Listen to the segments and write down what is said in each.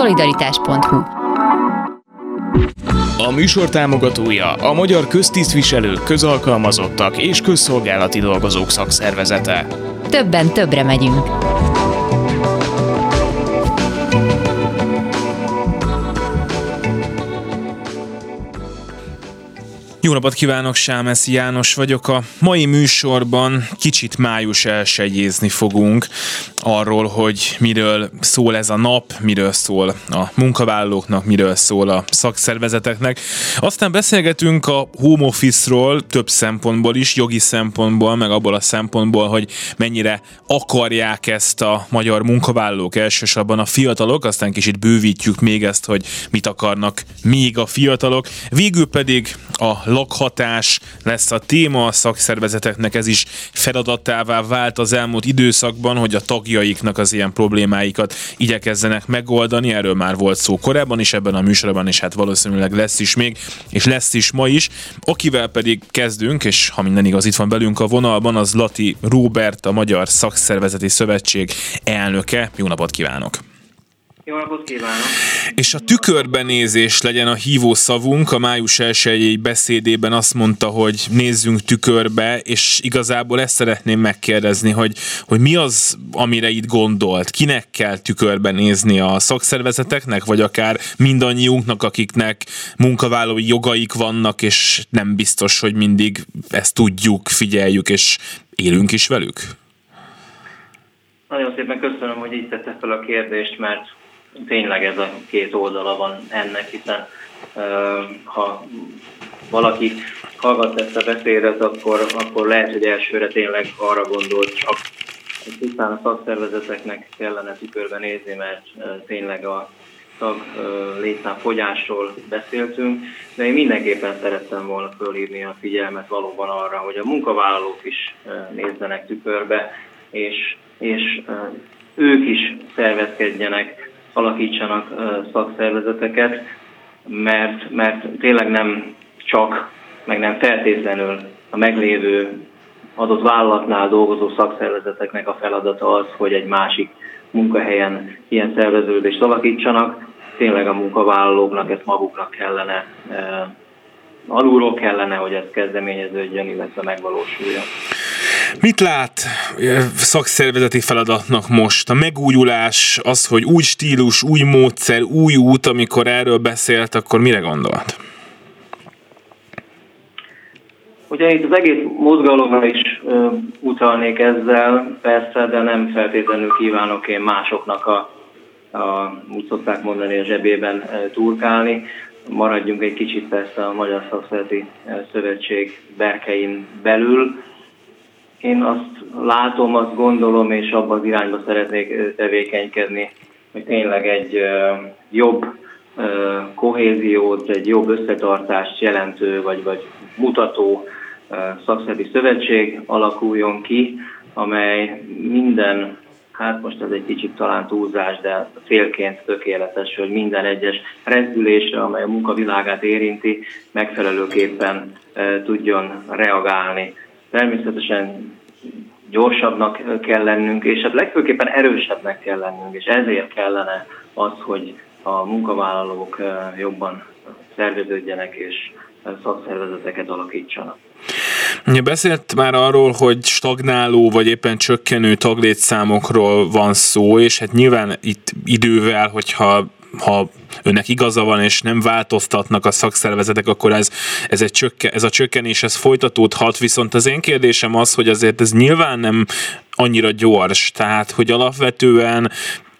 Szolidaritás.hu A műsor támogatója a Magyar Köztisztviselők, Közalkalmazottak és Közszolgálati Dolgozók Szakszervezete. Többen többre megyünk. Jó napot kívánok, Sámesz János vagyok. A mai műsorban kicsit május elsegyézni fogunk arról, hogy miről szól ez a nap, miről szól a munkavállalóknak, miről szól a szakszervezeteknek. Aztán beszélgetünk a home office-ról több szempontból is, jogi szempontból, meg abból a szempontból, hogy mennyire akarják ezt a magyar munkavállalók, elsősorban a fiatalok, aztán kicsit bővítjük még ezt, hogy mit akarnak még a fiatalok. Végül pedig a lakhatás lesz a téma, a szakszervezeteknek ez is feladatává vált az elmúlt időszakban, hogy a tagjaiknak az ilyen problémáikat igyekezzenek megoldani, erről már volt szó korábban is ebben a műsorban, és hát valószínűleg lesz is még, és lesz is ma is. Akivel pedig kezdünk, és ha minden igaz, itt van belünk a vonalban, az Lati Róbert, a Magyar Szakszervezeti Szövetség elnöke. Jó napot kívánok! Jó napot kívánok! És a tükörbenézés legyen a hívó szavunk. A május 1 beszédében azt mondta, hogy nézzünk tükörbe, és igazából ezt szeretném megkérdezni, hogy, hogy mi az, amire itt gondolt? Kinek kell tükörbe nézni a szakszervezeteknek, vagy akár mindannyiunknak, akiknek munkavállalói jogaik vannak, és nem biztos, hogy mindig ezt tudjuk, figyeljük, és élünk is velük? Nagyon szépen köszönöm, hogy így tette fel a kérdést, mert tényleg ez a két oldala van ennek, hiszen ha valaki hallgat ezt a beszédet, akkor, akkor lehet, hogy elsőre tényleg arra gondolt csak, hogy tisztán a szakszervezeteknek kellene tükörbe nézni, mert tényleg a tag létszámfogyásról beszéltünk, de én mindenképpen szerettem volna fölhívni a figyelmet valóban arra, hogy a munkavállalók is nézzenek tükörbe, és, és ők is szervezkedjenek alakítsanak szakszervezeteket, mert, mert tényleg nem csak, meg nem feltétlenül a meglévő adott vállalatnál dolgozó szakszervezeteknek a feladata az, hogy egy másik munkahelyen ilyen szerveződést alakítsanak, tényleg a munkavállalóknak ezt maguknak kellene alulról kellene, hogy ez kezdeményeződjön, illetve megvalósuljon. Mit lát szakszervezeti feladatnak most? A megújulás, az, hogy új stílus, új módszer, új út, amikor erről beszélt, akkor mire gondolt? Ugye itt az egész mozgalomra is ö, utalnék ezzel, persze, de nem feltétlenül kívánok én másoknak a, a úgy szokták mondani, a zsebében e, turkálni. Maradjunk egy kicsit persze a Magyar Szakszervezeti Szövetség berkein belül én azt látom, azt gondolom, és abban az irányba szeretnék tevékenykedni, hogy tényleg egy jobb kohéziót, egy jobb összetartást jelentő, vagy, vagy mutató szakszervi szövetség alakuljon ki, amely minden, hát most ez egy kicsit talán túlzás, de célként tökéletes, hogy minden egyes rezdülésre, amely a munkavilágát érinti, megfelelőképpen tudjon reagálni. Természetesen gyorsabbnak kell lennünk, és hát legfőképpen erősebbnek kell lennünk, és ezért kellene az, hogy a munkavállalók jobban szerveződjenek és szakszervezeteket alakítsanak. Beszélt már arról, hogy stagnáló vagy éppen csökkenő taglétszámokról van szó, és hát nyilván itt idővel, hogyha ha önnek igaza van, és nem változtatnak a szakszervezetek, akkor ez, ez, egy csökke, ez a csökkenés ez folytatódhat, viszont az én kérdésem az, hogy azért ez nyilván nem annyira gyors, tehát hogy alapvetően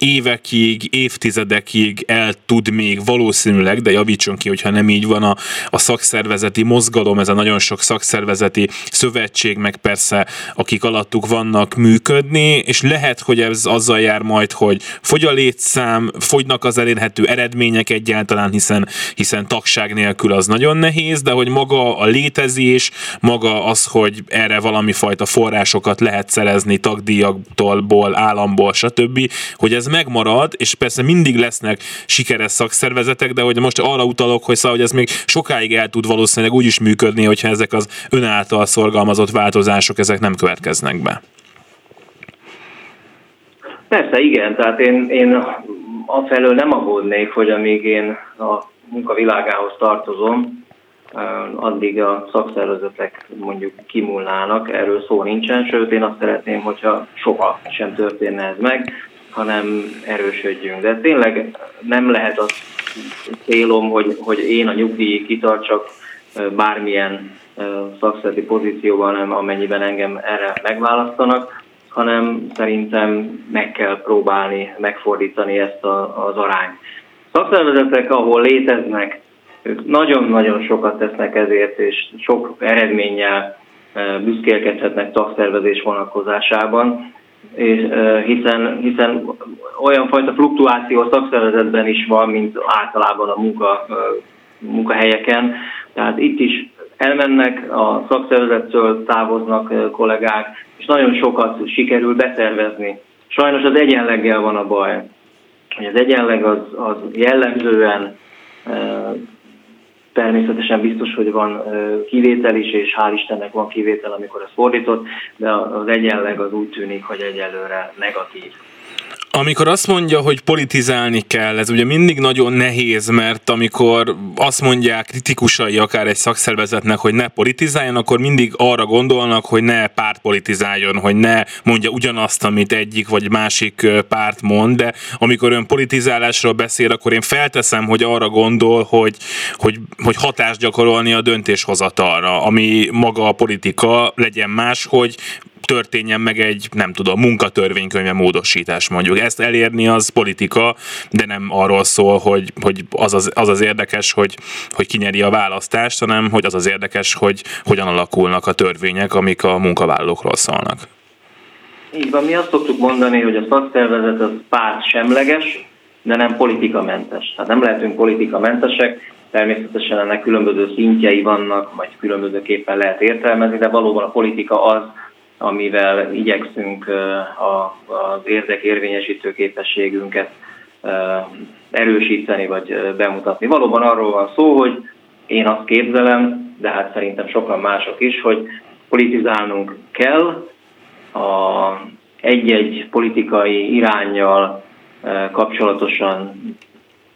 évekig, évtizedekig el tud még valószínűleg, de javítson ki, hogyha nem így van a, a szakszervezeti mozgalom, ez a nagyon sok szakszervezeti szövetség, meg persze akik alattuk vannak működni, és lehet, hogy ez azzal jár majd, hogy fogy a létszám, fogynak az elérhető eredmények egyáltalán, hiszen, hiszen tagság nélkül az nagyon nehéz, de hogy maga a létezés, maga az, hogy erre valami fajta forrásokat lehet szerezni tagdíjaktól, államból, stb., hogy ez megmarad, és persze mindig lesznek sikeres szakszervezetek, de hogy most arra utalok, hogy szóval, hogy ez még sokáig el tud valószínűleg úgy is működni, hogyha ezek az ön által szorgalmazott változások, ezek nem következnek be. Persze, igen, tehát én, én afelől nem aggódnék, hogy amíg én a munkavilágához tartozom, addig a szakszervezetek mondjuk kimúlnának, erről szó nincsen, sőt én azt szeretném, hogyha soha sem történne ez meg, hanem erősödjünk. De tényleg nem lehet az célom, hogy, hogy én a nyugdíjig kitartsak bármilyen szakszereti pozícióban, hanem amennyiben engem erre megválasztanak, hanem szerintem meg kell próbálni megfordítani ezt a, az arányt. Szakszervezetek, ahol léteznek, ők nagyon-nagyon sokat tesznek ezért, és sok eredménnyel büszkélkedhetnek tagszervezés vonatkozásában, és, hiszen, hiszen olyan fajta fluktuáció a szakszervezetben is van, mint általában a munka, munkahelyeken. Tehát itt is elmennek, a szakszervezettől távoznak kollégák, és nagyon sokat sikerül beszervezni. Sajnos az egyenleggel van a baj. Az egyenleg az, az jellemzően Természetesen biztos, hogy van kivétel is, és hál' Istennek van kivétel, amikor ez fordított, de az egyenleg az úgy tűnik, hogy egyelőre negatív. Amikor azt mondja, hogy politizálni kell, ez ugye mindig nagyon nehéz, mert amikor azt mondják kritikusai akár egy szakszervezetnek, hogy ne politizáljon, akkor mindig arra gondolnak, hogy ne párt politizáljon, hogy ne mondja ugyanazt, amit egyik vagy másik párt mond, de amikor ön politizálásról beszél, akkor én felteszem, hogy arra gondol, hogy, hogy, hogy hatást gyakorolni a döntéshozatalra, ami maga a politika legyen más, hogy történjen meg egy, nem tudom, munkatörvénykönyve módosítás mondjuk. Ezt elérni az politika, de nem arról szól, hogy, hogy az, az, az az érdekes, hogy, hogy kinyeri a választást, hanem hogy az az érdekes, hogy hogyan alakulnak a törvények, amik a munkavállalókról szólnak. Így van, mi azt szoktuk mondani, hogy a szakszervezet az párt semleges, de nem politikamentes. Hát nem lehetünk politikamentesek, természetesen ennek különböző szintjei vannak, vagy különbözőképpen lehet értelmezni, de valóban a politika az, amivel igyekszünk az érdekérvényesítő képességünket erősíteni vagy bemutatni. Valóban arról van szó, hogy én azt képzelem, de hát szerintem sokan mások is, hogy politizálnunk kell, a egy-egy politikai irányjal kapcsolatosan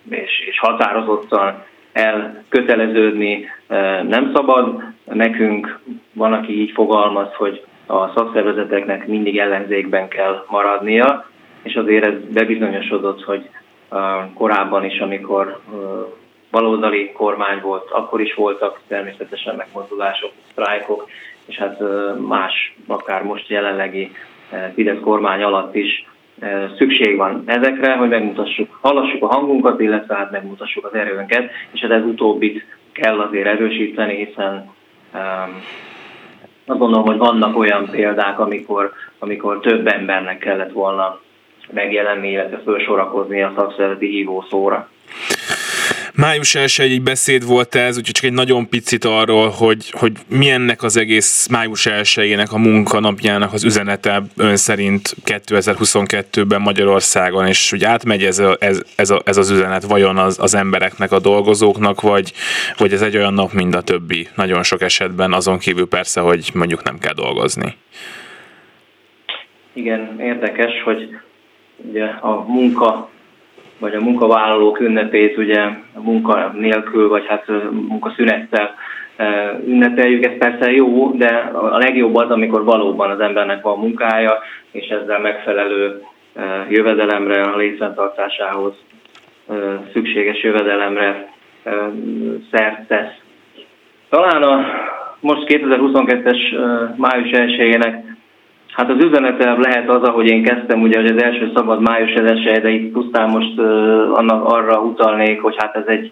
és, és határozottan elköteleződni nem szabad. Nekünk van, aki így fogalmaz, hogy a szakszervezeteknek mindig ellenzékben kell maradnia, és azért ez bebizonyosodott, hogy korábban is, amikor baloldali kormány volt, akkor is voltak természetesen megmozdulások, sztrájkok, és hát más, akár most jelenlegi Fidesz kormány alatt is szükség van ezekre, hogy megmutassuk, hallassuk a hangunkat, illetve hát megmutassuk az erőnket, és hát ez utóbbit kell azért erősíteni, hiszen azt gondolom, hogy vannak olyan példák, amikor, amikor több embernek kellett volna megjelenni, illetve felsorakozni a szakszereti hívó szóra. Május 1 egy beszéd volt ez, úgyhogy csak egy nagyon picit arról, hogy, hogy milyennek az egész május 1 a munkanapjának az üzenete ön szerint 2022-ben Magyarországon, és hogy átmegy ez, a, ez, ez, a, ez az üzenet vajon az, az embereknek, a dolgozóknak, vagy, vagy ez egy olyan nap, mint a többi, nagyon sok esetben, azon kívül persze, hogy mondjuk nem kell dolgozni. Igen, érdekes, hogy ugye a munka vagy a munkavállalók ünnepét ugye a munka nélkül, vagy hát munkaszünettel ünnepeljük, ez persze jó, de a legjobb az, amikor valóban az embernek van munkája, és ezzel megfelelő jövedelemre, a létfenntartásához szükséges jövedelemre szert tesz. Talán a most 2022-es május 1 Hát az üzenete lehet az, ahogy én kezdtem, ugye, hogy az első szabad május 1 de itt pusztán most uh, annak arra utalnék, hogy hát ez egy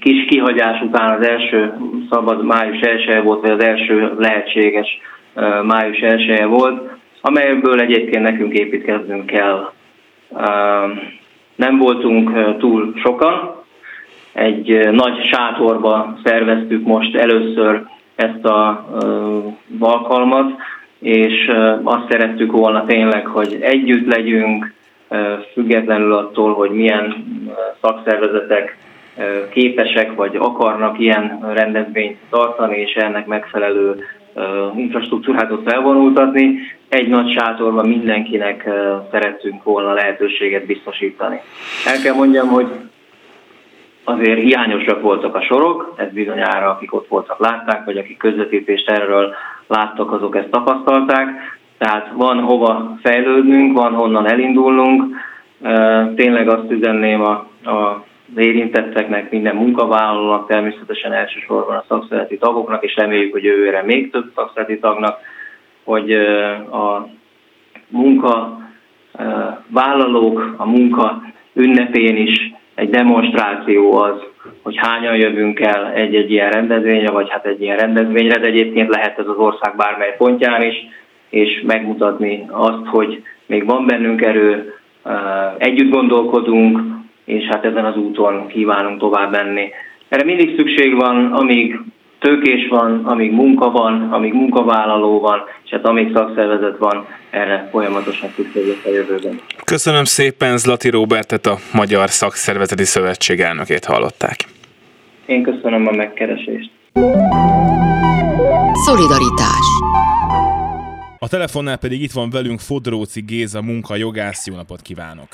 kis kihagyás után az első szabad május 1 volt, vagy az első lehetséges uh, május 1 volt, amelyből egyébként nekünk építkeznünk kell. Uh, nem voltunk túl sokan, egy nagy sátorba szerveztük most először ezt a alkalmat, és azt szerettük volna tényleg, hogy együtt legyünk, függetlenül attól, hogy milyen szakszervezetek képesek vagy akarnak ilyen rendezvényt tartani, és ennek megfelelő infrastruktúrát ott felvonultatni. egy nagy sátorban mindenkinek szerettünk volna lehetőséget biztosítani. El kell mondjam, hogy azért hiányosak voltak a sorok, ez bizonyára akik ott voltak látták, vagy akik közvetítést erről láttak, azok ezt tapasztalták. Tehát van hova fejlődnünk, van honnan elindulnunk. Tényleg azt üzenném a, a érintetteknek, minden munkavállalónak, természetesen elsősorban a szakszereti tagoknak, és reméljük, hogy jövőre még több szakszereti tagnak, hogy a munka vállalók a munka ünnepén is egy demonstráció az, hogy hányan jövünk el egy-egy ilyen rendezvényre, vagy hát egy ilyen rendezvényre, de egyébként lehet ez az ország bármely pontján is, és megmutatni azt, hogy még van bennünk erő, együtt gondolkodunk, és hát ezen az úton kívánunk tovább menni. Erre mindig szükség van, amíg tőkés van, amíg munka van, amíg munkavállaló van, és hát amíg szakszervezet van, erre folyamatosan szükség lesz a jövőben. Köszönöm szépen Zlati Robertet, a Magyar Szakszervezeti Szövetség elnökét hallották. Én köszönöm a megkeresést. Szolidaritás A telefonnál pedig itt van velünk Fodróci Géza munkajogász. Jó napot kívánok!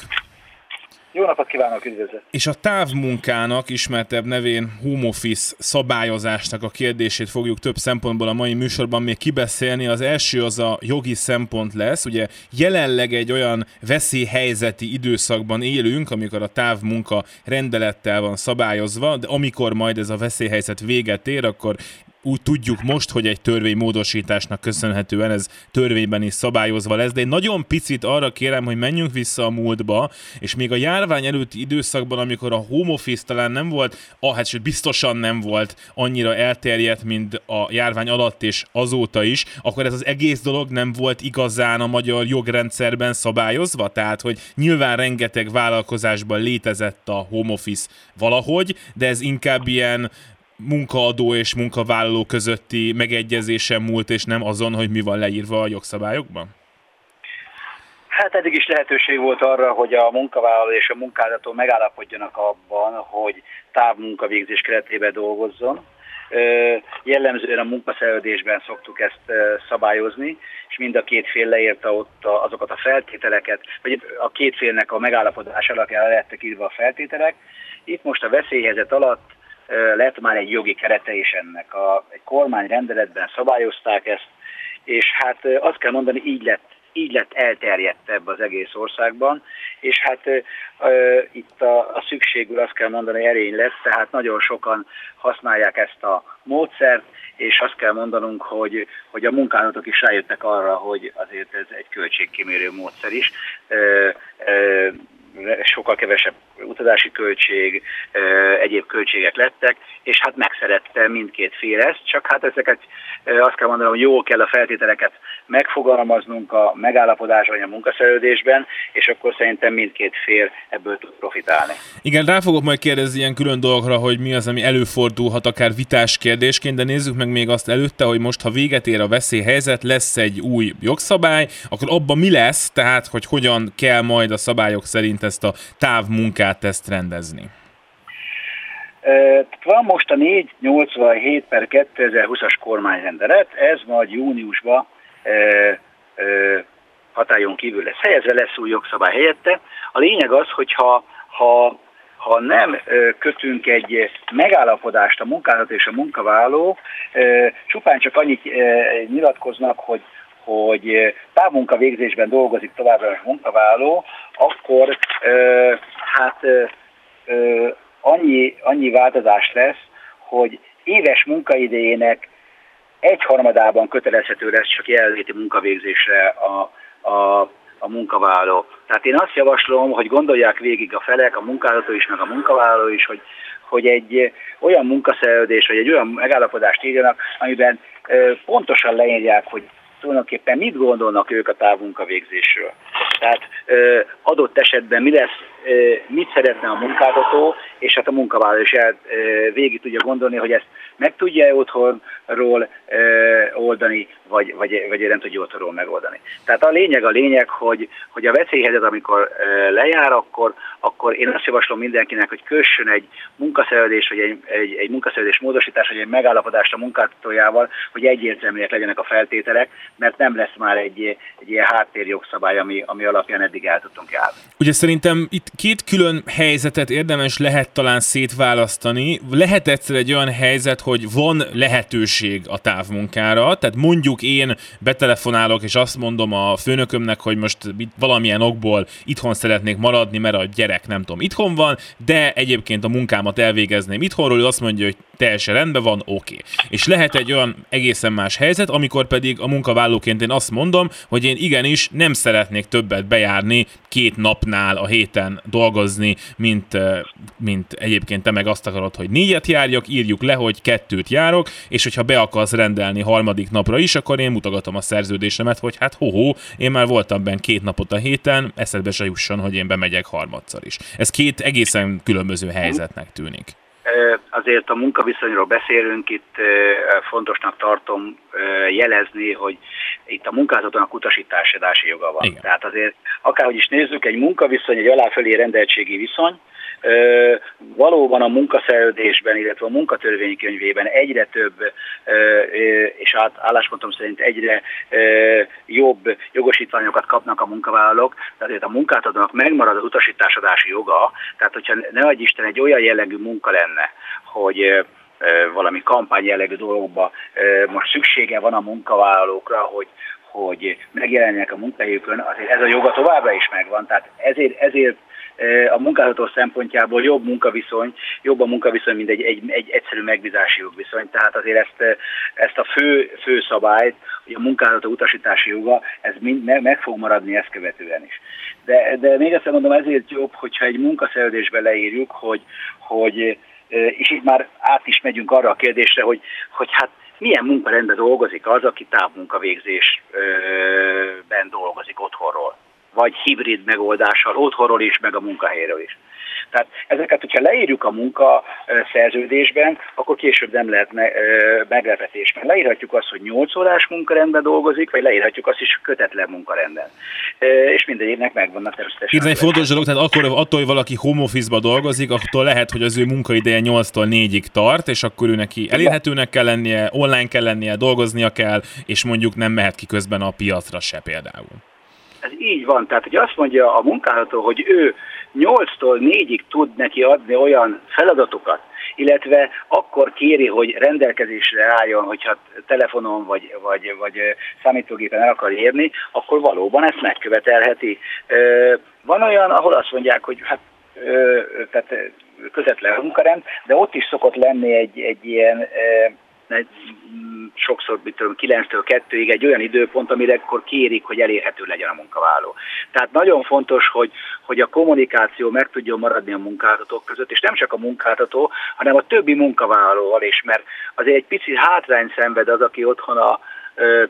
Jó napot kívánok, üdvözlet! És a távmunkának, ismertebb nevén home office szabályozásnak a kérdését fogjuk több szempontból a mai műsorban még kibeszélni. Az első az a jogi szempont lesz. Ugye jelenleg egy olyan veszélyhelyzeti időszakban élünk, amikor a távmunka rendelettel van szabályozva, de amikor majd ez a veszélyhelyzet véget ér, akkor úgy tudjuk most, hogy egy törvénymódosításnak köszönhetően ez törvényben is szabályozva lesz, de egy nagyon picit arra kérem, hogy menjünk vissza a múltba, és még a járvány előtti időszakban, amikor a home office talán nem volt, ah, hát biztosan nem volt annyira elterjedt, mint a járvány alatt és azóta is, akkor ez az egész dolog nem volt igazán a magyar jogrendszerben szabályozva? Tehát, hogy nyilván rengeteg vállalkozásban létezett a home office valahogy, de ez inkább ilyen munkaadó és munkavállaló közötti megegyezésen múlt, és nem azon, hogy mi van leírva a jogszabályokban? Hát eddig is lehetőség volt arra, hogy a munkavállaló és a munkáltató megállapodjanak abban, hogy távmunkavégzés keretében dolgozzon. Jellemzően a munkaszerződésben szoktuk ezt szabályozni, és mind a két fél leírta ott azokat a feltételeket, vagy a két félnek a megállapodás alapján lettek írva a feltételek. Itt most a veszélyhelyzet alatt lett már egy jogi kerete is ennek. A, egy kormány rendeletben szabályozták ezt, és hát azt kell mondani, így lett így lett elterjedtebb az egész országban, és hát itt a, a szükségül azt kell mondani, erény lesz, tehát nagyon sokan használják ezt a módszert, és azt kell mondanunk, hogy, hogy a munkálatok is rájöttek arra, hogy azért ez egy költségkimérő módszer is. E, e, sokkal kevesebb utazási költség, egyéb költségek lettek, és hát megszerette mindkét fél ezt, csak hát ezeket azt kell mondanom, hogy jól kell a feltételeket megfogalmaznunk a megállapodás vagy a munkaszerződésben, és akkor szerintem mindkét fél ebből tud profitálni. Igen, rá fogok majd kérdezni ilyen külön dolgokra, hogy mi az, ami előfordulhat akár vitás kérdésként, de nézzük meg még azt előtte, hogy most, ha véget ér a veszélyhelyzet, lesz egy új jogszabály, akkor abban mi lesz, tehát hogy hogyan kell majd a szabályok szerint ezt a távmunkát ezt rendezni? Van most a 487 per 2020-as kormányrendelet, ez majd júniusban hatályon kívül lesz helyezve, lesz új jogszabály helyette. A lényeg az, hogyha ha, ha nem kötünk egy megállapodást a munkáltató és a munkavállaló, csupán csak annyit nyilatkoznak, hogy hogy távmunka végzésben dolgozik továbbra a munkavállaló, akkor hát annyi, annyi változás lesz, hogy éves munkaidejének egyharmadában kötelezhető lesz csak jelenléti munkavégzésre a, a, a munkavállaló. Tehát én azt javaslom, hogy gondolják végig a felek, a munkáltató is, meg a munkavállaló is, hogy, hogy egy olyan munkaszerződés, vagy egy olyan megállapodást írjanak, amiben pontosan leírják, hogy tulajdonképpen mit gondolnak ők a távmunkavégzésről. Tehát adott esetben mi lesz mit szeretne a munkáltató, és hát a munkavállaló is el, végig tudja gondolni, hogy ezt meg tudja otthonról oldani, vagy, vagy, vagy nem tudja otthonról megoldani. Tehát a lényeg a lényeg, hogy, hogy a veszélyhelyzet, amikor lejár, akkor, akkor én azt javaslom mindenkinek, hogy kössön egy munkaszerződés, vagy egy, egy, egy munkaszerződés módosítás, vagy egy megállapodást a munkáltatójával, hogy egyértelműek legyenek a feltételek, mert nem lesz már egy, egy ilyen háttérjogszabály, ami, ami alapján eddig el tudtunk járni. Ugye szerintem itt két külön helyzetet érdemes lehet talán szétválasztani. Lehet egyszer egy olyan helyzet, hogy van lehetőség a távmunkára, tehát mondjuk én betelefonálok, és azt mondom a főnökömnek, hogy most valamilyen okból itthon szeretnék maradni, mert a gyerek nem tudom, itthon van, de egyébként a munkámat elvégezném itthonról, ő azt mondja, hogy teljesen rendben van, oké. Okay. És lehet egy olyan egészen más helyzet, amikor pedig a munkavállalóként én azt mondom, hogy én igenis nem szeretnék többet bejárni két napnál a héten dolgozni, mint, mint egyébként te meg azt akarod, hogy négyet járjak, írjuk le, hogy kettőt járok, és hogyha be akarsz rendelni harmadik napra is, akkor én mutogatom a szerződésemet, hogy hát hoho, én már voltam benne két napot a héten, eszedbe se jusson, hogy én bemegyek harmadszor is. Ez két egészen különböző helyzetnek tűnik. Azért a munkaviszonyról beszélünk, itt fontosnak tartom jelezni, hogy itt a munkáltatónak utasítási joga van. Igen. Tehát azért akárhogy is nézzük, egy munkaviszony, egy aláfölé rendeltségi viszony, valóban a munkaszerződésben, illetve a munkatörvénykönyvében egyre több, és álláspontom szerint egyre jobb jogosítványokat kapnak a munkavállalók, de azért a munkáltatónak megmarad az utasításadási joga, tehát hogyha ne adj Isten egy olyan jellegű munka lenne, hogy valami kampány jellegű dolgokba most szüksége van a munkavállalókra, hogy hogy megjelenjenek a munkahelyükön, azért ez a joga továbbra is megvan. Tehát ezért, ezért a munkáltató szempontjából jobb munkaviszony, jobb a munkaviszony, mint egy, egy, egy egyszerű megbízási jogviszony. Tehát azért ezt, ezt a fő, fő szabályt, hogy a munkáltató utasítási joga, ez mind meg, meg fog maradni ezt követően is. De, de még egyszer mondom, ezért jobb, hogyha egy munkaszerződésbe leírjuk, hogy, hogy és itt már át is megyünk arra a kérdésre, hogy, hogy hát milyen munkarendben dolgozik az, aki távmunkavégzésben dolgozik otthonról vagy hibrid megoldással, otthonról is, meg a munkahelyről is. Tehát ezeket, hogyha leírjuk a munka szerződésben, akkor később nem lehet meglepetés. Mert leírhatjuk azt, hogy 8 órás munkarendben dolgozik, vagy leírhatjuk azt is, hogy kötetlen munkarenden. És mindegyiknek megvannak természetesen. Itt egy fontos dolog, tehát akkor attól, hogy valaki home office-ba dolgozik, attól lehet, hogy az ő munkaideje 8-tól 4-ig tart, és akkor ő neki elérhetőnek kell lennie, online kell lennie, dolgoznia kell, és mondjuk nem mehet ki közben a piacra se például. Ez így van, tehát hogy azt mondja a munkáltató, hogy ő 8-tól 4-ig tud neki adni olyan feladatokat, illetve akkor kéri, hogy rendelkezésre álljon, hogyha telefonon vagy, vagy, vagy számítógépen el akar érni, akkor valóban ezt megkövetelheti. Van olyan, ahol azt mondják, hogy hát tehát közvetlen munkarend, de ott is szokott lenni egy, egy ilyen sokszor mit tudom, 9-től 2-ig egy olyan időpont, amire akkor kérik, hogy elérhető legyen a munkavállaló. Tehát nagyon fontos, hogy, hogy a kommunikáció meg tudjon maradni a munkáltatók között, és nem csak a munkáltató, hanem a többi munkavállalóval is, mert azért egy picit hátrány szenved az, aki otthon a,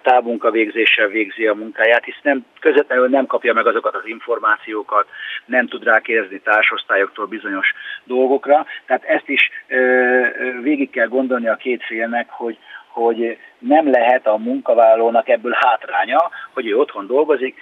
távmunkavégzéssel végzi a munkáját, hisz nem, közvetlenül nem kapja meg azokat az információkat, nem tud rákérdezni társosztályoktól bizonyos dolgokra. Tehát ezt is végig kell gondolni a két félnek, hogy, hogy nem lehet a munkavállalónak ebből hátránya, hogy ő otthon dolgozik,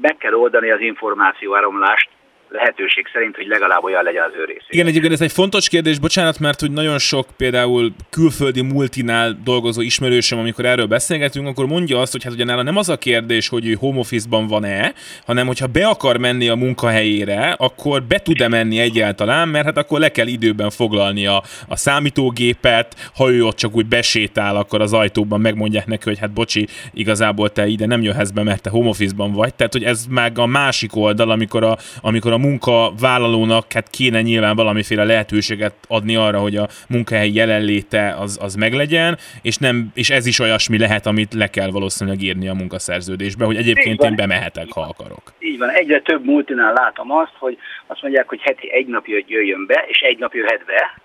meg kell oldani az információáramlást lehetőség szerint, hogy legalább olyan legyen az ő részé. Igen, egyébként ez egy fontos kérdés, bocsánat, mert hogy nagyon sok például külföldi multinál dolgozó ismerősöm, amikor erről beszélgetünk, akkor mondja azt, hogy hát ugye nála nem az a kérdés, hogy ő home office-ban van-e, hanem hogyha be akar menni a munkahelyére, akkor be tud-e menni egyáltalán, mert hát akkor le kell időben foglalni a, számítógépet, ha ő ott csak úgy besétál, akkor az ajtóban megmondják neki, hogy hát bocsi, igazából te ide nem jöhetsz be, mert te home office-ban vagy. Tehát, hogy ez meg a másik oldal, amikor a, amikor a a munkavállalónak hát kéne nyilván valamiféle lehetőséget adni arra, hogy a munkahelyi jelenléte az, az meglegyen, és, nem, és ez is olyasmi lehet, amit le kell valószínűleg írni a munkaszerződésbe, hogy egyébként én bemehetek, ha akarok. Így van, egyre több multinál látom azt, hogy azt mondják, hogy heti egy nap jöjjön be, és egy nap jöhet be,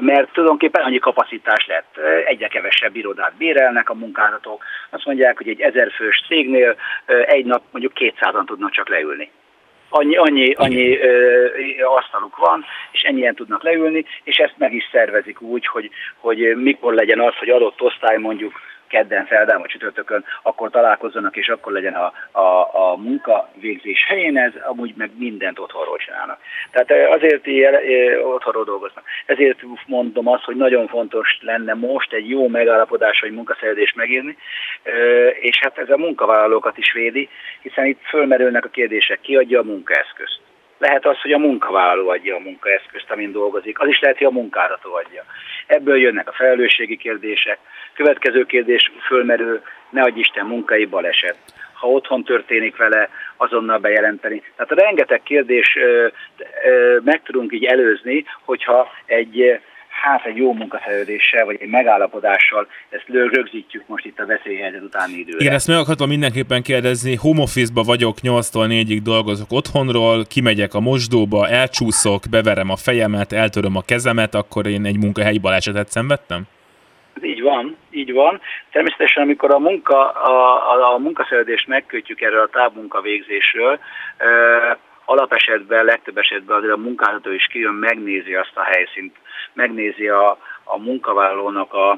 mert tulajdonképpen annyi kapacitás lett, egyre kevesebb irodát bérelnek a munkáltatók. Azt mondják, hogy egy ezerfős cégnél egy nap mondjuk 200-an tudnak csak leülni. Annyi, annyi, annyi ö, asztaluk van, és ennyien tudnak leülni, és ezt meg is szervezik úgy, hogy, hogy mikor legyen az, hogy adott osztály mondjuk kedden, szerdán vagy csütörtökön, akkor találkozzanak, és akkor legyen a, a, a munka végzés helyén, ez amúgy meg mindent otthonról csinálnak. Tehát azért ilyen, otthonról dolgoznak. Ezért mondom azt, hogy nagyon fontos lenne most egy jó megállapodás, vagy munkaszerződést megírni, és hát ez a munkavállalókat is védi, hiszen itt fölmerülnek a kérdések, ki adja a munkaeszközt lehet az, hogy a munkavállaló adja a munkaeszközt, amin dolgozik. Az is lehet, hogy a munkáltató adja. Ebből jönnek a felelősségi kérdések. Következő kérdés fölmerül, ne adj Isten munkai baleset. Ha otthon történik vele, azonnal bejelenteni. Tehát a rengeteg kérdés ö, ö, meg tudunk így előzni, hogyha egy hát egy jó munkaszerződéssel, vagy egy megállapodással ezt rögzítjük most itt a veszélyhelyzet utáni időre. Igen, ezt meg akartam mindenképpen kérdezni, home office-ba vagyok, 8-tól 4-ig dolgozok otthonról, kimegyek a mosdóba, elcsúszok, beverem a fejemet, eltöröm a kezemet, akkor én egy munkahelyi balesetet szenvedtem? Így van, így van. Természetesen, amikor a, munka, a, a, a munkaszerződést megkötjük erről a távmunkavégzésről, alapesetben, legtöbb esetben azért a munkáltató is kijön, megnézi azt a helyszínt, megnézi a, a munkavállalónak a,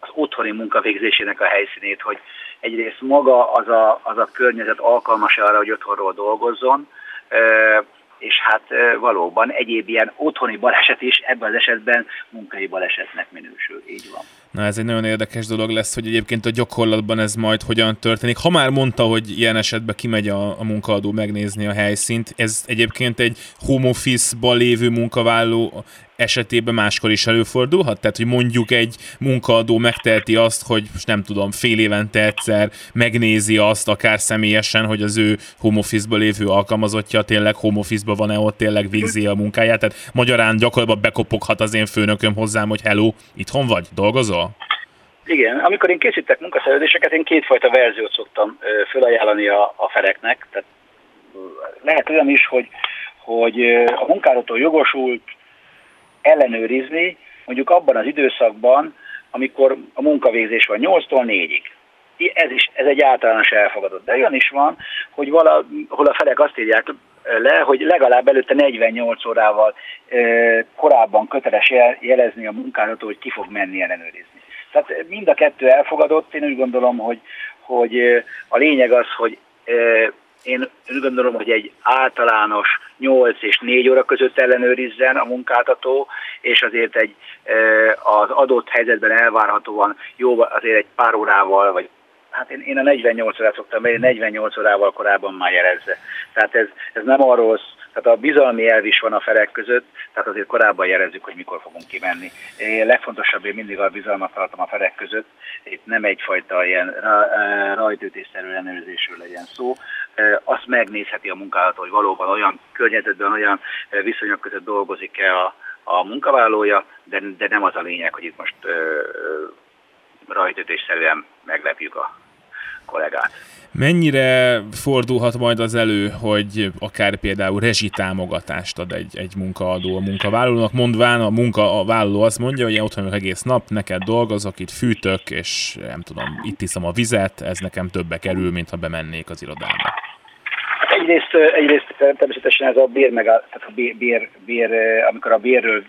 az otthoni munkavégzésének a helyszínét, hogy egyrészt maga az a, az a környezet alkalmas arra, hogy otthonról dolgozzon, és hát valóban egyéb ilyen otthoni baleset is ebben az esetben munkai balesetnek minősül. Így van. Na ez egy nagyon érdekes dolog lesz, hogy egyébként a gyakorlatban ez majd hogyan történik. Ha már mondta, hogy ilyen esetben kimegy a, a munkaadó megnézni a helyszínt, ez egyébként egy home office-ban lévő munkavállaló esetében máskor is előfordulhat? Tehát, hogy mondjuk egy munkaadó megteheti azt, hogy most nem tudom, fél évente egyszer megnézi azt akár személyesen, hogy az ő home office lévő alkalmazottja tényleg home office van-e, ott tényleg végzi a munkáját. Tehát magyarán gyakorlatban bekopoghat az én főnököm hozzám, hogy hello, itthon vagy, dolgozol? Igen, amikor én készítek munkaszerződéseket, én kétfajta verziót szoktam felajánlani a, a feleknek. Tehát lehet olyan is, hogy, hogy a munkáltató jogosult ellenőrizni, mondjuk abban az időszakban, amikor a munkavégzés van 8-tól 4-ig. Ez, is, ez egy általános elfogadott. De olyan is van, hogy valahol a felek azt írják le, hogy legalább előtte 48 órával korábban köteles jelezni a munkáltató, hogy ki fog menni ellenőrizni. Tehát mind a kettő elfogadott, én úgy gondolom, hogy, hogy a lényeg az, hogy én úgy gondolom, hogy egy általános 8 és 4 óra között ellenőrizzen a munkáltató, és azért egy az adott helyzetben elvárhatóan jó, azért egy pár órával, vagy hát én, én a 48 órát szoktam, mert 48 órával korábban már jelezze. Tehát ez, ez nem arról tehát a bizalmi elv is van a felek között, tehát azért korábban jelezzük, hogy mikor fogunk kimenni. Én legfontosabb, én mindig a bizalmat tartom a felek között, itt nem egyfajta ilyen rajtőtésszerű ellenőrzésről legyen szó. Azt megnézheti a munkálató, hogy valóban olyan környezetben, olyan viszonyok között dolgozik-e a, a munkavállalója, de, de nem az a lényeg, hogy itt most rajtőtésszerűen meglepjük a kollégát. Mennyire fordulhat majd az elő, hogy akár például rezsitámogatást ad egy, egy munkaadó a munkavállalónak, mondván a munkavállaló azt mondja, hogy én otthon vagyok egész nap, neked dolgozok, itt fűtök, és nem tudom, itt iszom a vizet, ez nekem többe kerül, mint ha bemennék az irodába. Egyrészt, egyrészt természetesen ez a bér, meg a, tehát a bér, bér, amikor a bérről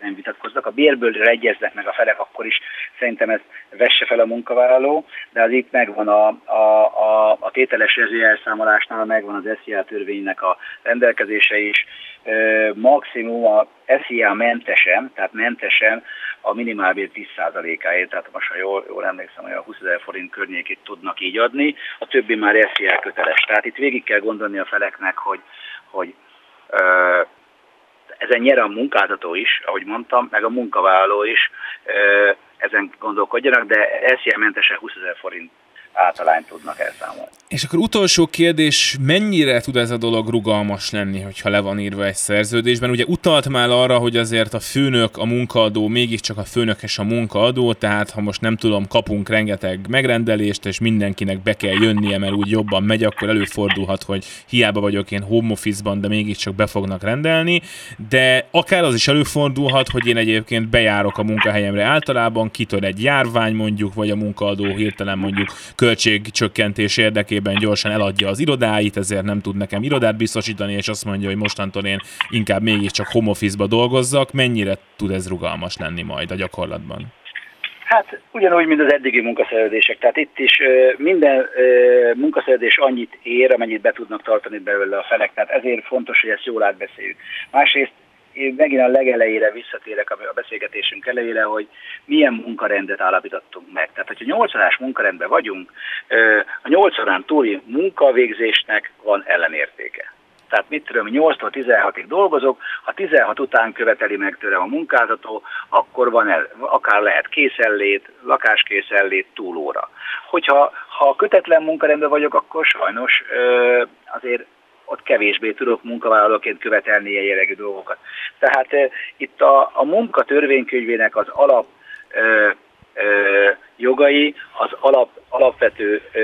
nem vitatkoznak, a bérből egyeznek meg a felek, akkor is szerintem ez vesse fel a munkavállaló, de az itt megvan a, a, a, a tételes elszámolásnál, megvan az SZIA törvénynek a rendelkezése is, maximum a SZIA mentesen, tehát mentesen a minimálbér 10%-áért, tehát most ha jól, jól emlékszem, hogy a 20 ezer forint környékét tudnak így adni, a többi már SZIA köteles. Tehát itt végig kell gondolni a feleknek, hogy, hogy ezen nyer a munkáltató is, ahogy mondtam, meg a munkavállaló is ezen gondolkodjanak, de SZIA mentesen 20 ezer forint általányt tudnak elszámolni. És akkor utolsó kérdés, mennyire tud ez a dolog rugalmas lenni, hogyha le van írva egy szerződésben? Ugye utalt már arra, hogy azért a főnök, a munkaadó, mégiscsak a főnök és a munkaadó, tehát ha most nem tudom, kapunk rengeteg megrendelést, és mindenkinek be kell jönnie, mert úgy jobban megy, akkor előfordulhat, hogy hiába vagyok én home office-ban, de mégiscsak be fognak rendelni, de akár az is előfordulhat, hogy én egyébként bejárok a munkahelyemre általában, kitör egy járvány mondjuk, vagy a munkaadó hirtelen mondjuk kör költségcsökkentés érdekében gyorsan eladja az irodáit, ezért nem tud nekem irodát biztosítani, és azt mondja, hogy mostantól én inkább mégiscsak home office-ba dolgozzak. Mennyire tud ez rugalmas lenni majd a gyakorlatban? Hát ugyanúgy, mint az eddigi munkaszerződések. Tehát itt is minden munkaszerződés annyit ér, amennyit be tudnak tartani belőle a felek. Tehát ezért fontos, hogy ezt jól átbeszéljük. Másrészt én megint a legelejére visszatérek a beszélgetésünk elejére, hogy milyen munkarendet állapítottunk meg. Tehát, hogyha 8 órás munkarendben vagyunk, a 8 órán túli munkavégzésnek van ellenértéke. Tehát mit tudom, 8-tól 16-ig dolgozok, ha 16 után követeli meg tőlem a munkáltató, akkor van el, akár lehet készenlét, lakáskészenlét, túlóra. Hogyha ha kötetlen munkarendben vagyok, akkor sajnos ö, azért ott kevésbé tudok munkavállalóként követelni ilyen jellegű dolgokat. Tehát e, itt a, a munka az alap e, e, jogai, az alap, alapvető e,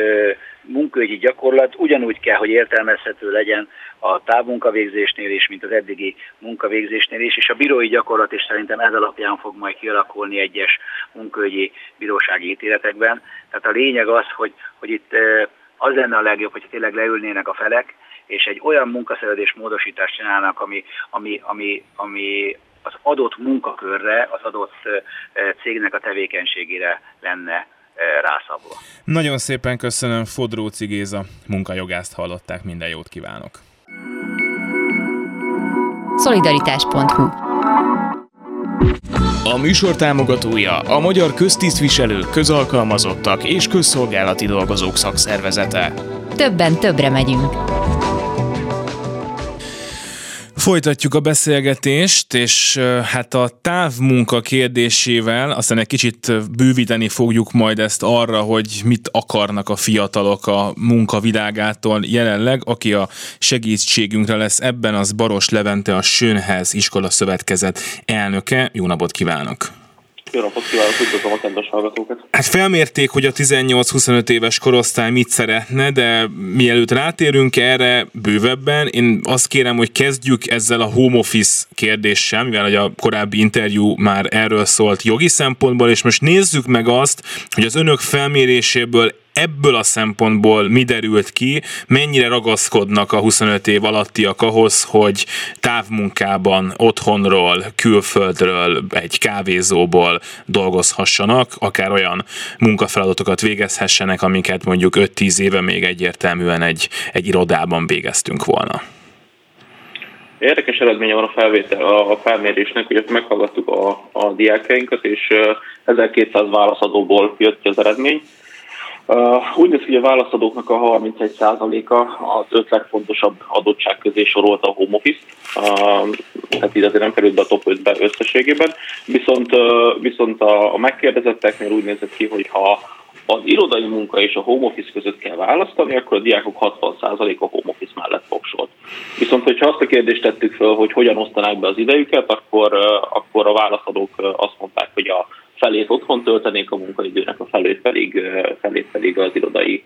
munkaügyi gyakorlat ugyanúgy kell, hogy értelmezhető legyen a távmunkavégzésnél is, mint az eddigi munkavégzésnél is, és a bírói gyakorlat is szerintem ez alapján fog majd kialakulni egyes munkaügyi bírósági ítéletekben. Tehát a lényeg az, hogy, hogy itt az lenne a legjobb, hogy tényleg leülnének a felek, és egy olyan munkaszerződés módosítást csinálnak, ami, ami, ami, ami az adott munkakörre, az adott cégnek a tevékenységére lenne rászabva. Nagyon szépen köszönöm, Fodróci Géza munkajogászt hallották, minden jót kívánok! Szolidaritás.hu A műsor támogatója a Magyar Köztisztviselők, Közalkalmazottak és Közszolgálati Dolgozók Szakszervezete. Többen többre megyünk. Folytatjuk a beszélgetést, és hát a távmunka kérdésével aztán egy kicsit bővíteni fogjuk majd ezt arra, hogy mit akarnak a fiatalok a munkavilágától jelenleg. Aki a segítségünkre lesz ebben, az Baros Levente, a Sönhez Iskola Szövetkezet elnöke. Jó napot kívánok! Napot kívánok, üdvözlöm a kedves hallgatókat. Hát felmérték, hogy a 18-25 éves korosztály mit szeretne, de mielőtt rátérünk erre bővebben, én azt kérem, hogy kezdjük ezzel a home office kérdéssel, mivel a korábbi interjú már erről szólt jogi szempontból, és most nézzük meg azt, hogy az önök felméréséből ebből a szempontból mi derült ki, mennyire ragaszkodnak a 25 év alattiak ahhoz, hogy távmunkában, otthonról, külföldről, egy kávézóból dolgozhassanak, akár olyan munkafeladatokat végezhessenek, amiket mondjuk 5-10 éve még egyértelműen egy, egy irodában végeztünk volna. Érdekes eredménye van a felvétel, a felmérésnek, hogy meghallgattuk a, a diákjainkat, és 1200 válaszadóból jött ki az eredmény. Uh, úgy néz ki, hogy a válaszadóknak a 31%-a az öt legfontosabb adottság közé sorolta a home office uh, hát így azért nem került be a top 5-be összességében, viszont, uh, viszont a, a megkérdezetteknél úgy nézett ki, hogy ha az irodai munka és a home office között kell választani, akkor a diákok 60% a home office mellett fogsolt. Viszont, hogyha azt a kérdést tettük fel, hogy hogyan osztanák be az idejüket, akkor, akkor a válaszadók azt mondták, hogy a felét otthon töltenék a munkaidőnek, a felét pedig, felét pedig az irodai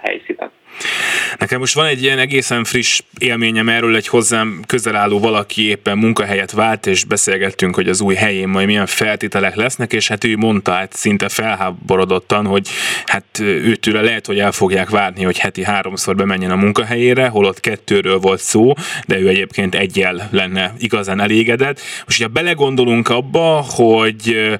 helyszínen. Nekem most van egy ilyen egészen friss élményem erről, egy hozzám közel álló valaki éppen munkahelyet vált, és beszélgettünk, hogy az új helyén majd milyen feltételek lesznek, és hát ő mondta hát szinte felháborodottan, hogy hát őtőle lehet, hogy el fogják várni, hogy heti háromszor bemenjen a munkahelyére, holott kettőről volt szó, de ő egyébként egyel lenne igazán elégedett. Most, hogyha belegondolunk abba, hogy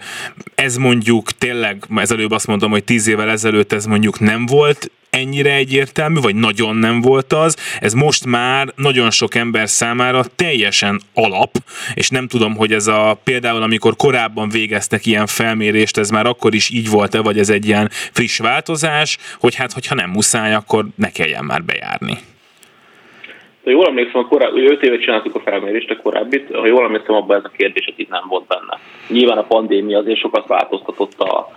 ez mondjuk tényleg, ez előbb azt mondom, hogy tíz évvel ezelőtt ez mondjuk nem volt, ennyire egyértelmű, vagy nagyon nem volt az, ez most már nagyon sok ember számára teljesen alap, és nem tudom, hogy ez a például, amikor korábban végeztek ilyen felmérést, ez már akkor is így volt-e, vagy ez egy ilyen friss változás, hogy hát, hogyha nem muszáj, akkor ne kelljen már bejárni. Ha jól emlékszem, a korábbi, 5 évet csináltuk a felmérést, a korábbit, ha jól emlékszem, abban ez a kérdés itt nem volt benne. Nyilván a pandémia azért sokat változtatott a,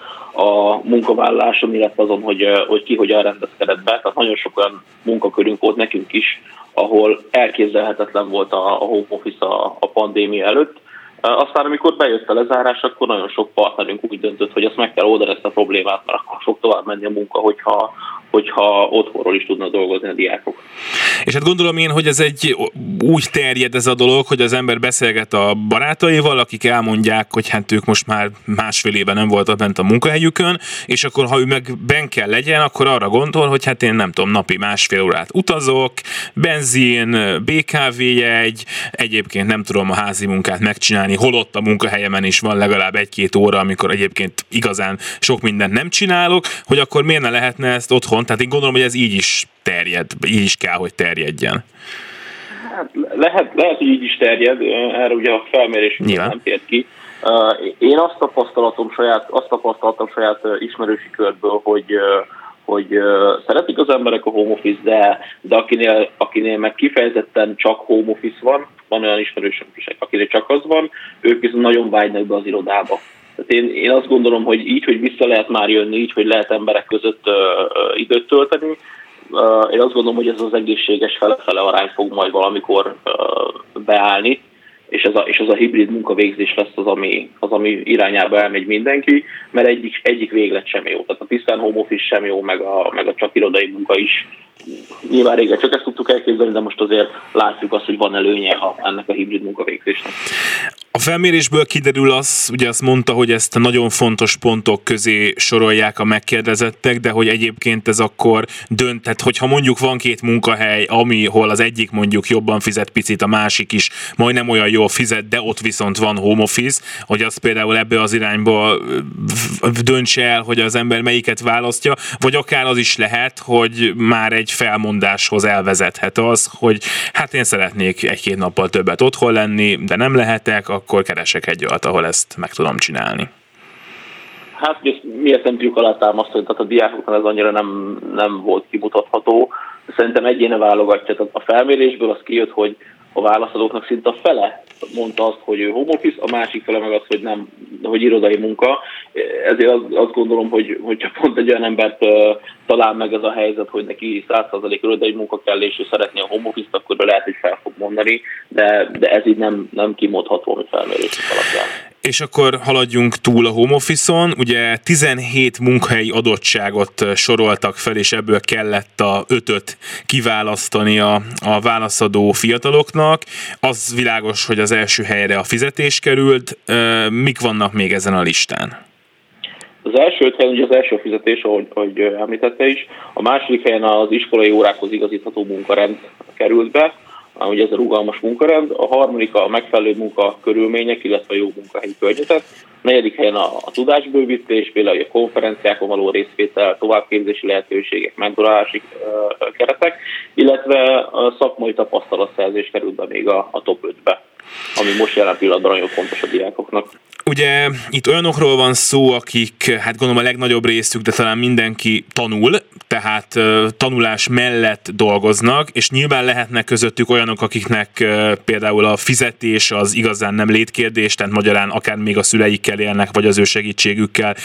a munkaválláson, illetve azon, hogy, hogy ki hogyan rendezkedett be. Tehát nagyon sok olyan munkakörünk volt nekünk is, ahol elképzelhetetlen volt a, a home office a, a pandémia előtt. Aztán, amikor bejött a lezárás, akkor nagyon sok partnerünk úgy döntött, hogy ezt meg kell oldani ezt a problémát, mert akkor fog tovább menni a munka, hogyha, hogyha otthonról is tudnak dolgozni a diákok. És hát gondolom én, hogy ez egy úgy terjed ez a dolog, hogy az ember beszélget a barátaival, akik elmondják, hogy hát ők most már másfél éve nem voltak bent a munkahelyükön, és akkor ha ő meg ben kell legyen, akkor arra gondol, hogy hát én nem tudom, napi másfél órát utazok, benzin, BKV jegy, egyébként nem tudom a házi munkát megcsinálni, holott a munkahelyemen is van legalább egy-két óra, amikor egyébként igazán sok mindent nem csinálok, hogy akkor miért ne lehetne ezt otthon? Tehát én gondolom, hogy ez így is terjed, így is kell, hogy terjedjen. Hát lehet, lehet, hogy így is terjed, erre ugye a felmérés Nyilván. nem tért ki. Én azt tapasztalatom saját, azt tapasztaltam saját ismerősi körből, hogy hogy szeretik az emberek a home office, de, de akinél, akinél meg kifejezetten csak home office van, van olyan ismerősöm is, akinél csak az van, ők viszont nagyon vágynak be az irodába. Tehát én, én azt gondolom, hogy így, hogy vissza lehet már jönni, így, hogy lehet emberek között uh, uh, időt tölteni, uh, én azt gondolom, hogy ez az egészséges fele-fele arány fog majd valamikor uh, beállni, és ez a, és ez a hibrid munkavégzés lesz az ami, az, ami irányába elmegy mindenki, mert egyik, egyik véglet sem jó. Tehát a tisztán home office sem jó, meg a, meg a csak irodai munka is. Nyilván régen csak ezt tudtuk elképzelni, de most azért látjuk azt, hogy van előnye a, ennek a hibrid munkavégzésnek. Felmérésből kiderül az, ugye azt mondta, hogy ezt a nagyon fontos pontok közé sorolják a megkérdezettek, de hogy egyébként ez akkor dönt, tehát hogyha mondjuk van két munkahely, ami, hol az egyik mondjuk jobban fizet picit, a másik is majdnem olyan jól fizet, de ott viszont van home office, hogy az például ebbe az irányba döntse el, hogy az ember melyiket választja, vagy akár az is lehet, hogy már egy felmondáshoz elvezethet az, hogy hát én szeretnék egy-két nappal többet otthon lenni, de nem lehetek, akkor keresek egy olyat, ahol ezt meg tudom csinálni. Hát miért nem tudjuk alátámasztani, tehát a diákoknál ez annyira nem, nem volt kimutatható. Szerintem egyéne válogatja. Tehát a felmérésből az kijött, hogy a válaszadóknak szinte a fele mondta azt, hogy ő home office, a másik fele meg azt, hogy nem, hogy irodai munka. Ezért azt gondolom, hogy hogyha pont egy olyan embert talál meg ez a helyzet, hogy neki 100% irodai munka kell, és ő szeretné a home office-t, akkor lehet, hogy fel fog mondani, de, de ez így nem, nem kimondható, hogy felmérés alapján. És akkor haladjunk túl a home office-on. Ugye 17 munkahelyi adottságot soroltak fel, és ebből kellett a ötöt kiválasztani a, a válaszadó fiataloknak. Az világos, hogy az első helyre a fizetés került. Mik vannak még ezen a listán? Az első helyen ugye az első fizetés, ahogy, ahogy említette is, a második helyen az iskolai órákhoz igazítható munkarend került be, ugye ez a rugalmas munkarend, a harmadik a megfelelő munka körülmények, illetve a jó munkahelyi környezet, a negyedik helyen a, a tudásbővítés, például a konferenciákon való részvétel, továbbképzési lehetőségek, mentorálási uh, keretek, illetve a szakmai tapasztalatszerzés került be még a, a top 5-be ami most jelen pillanatban nagyon fontos a diákoknak. Ugye itt olyanokról van szó, akik, hát gondolom a legnagyobb részük, de talán mindenki tanul, tehát tanulás mellett dolgoznak, és nyilván lehetnek közöttük olyanok, akiknek például a fizetés az igazán nem létkérdés, tehát magyarán akár még a szüleikkel élnek, vagy az ő segítségükkel,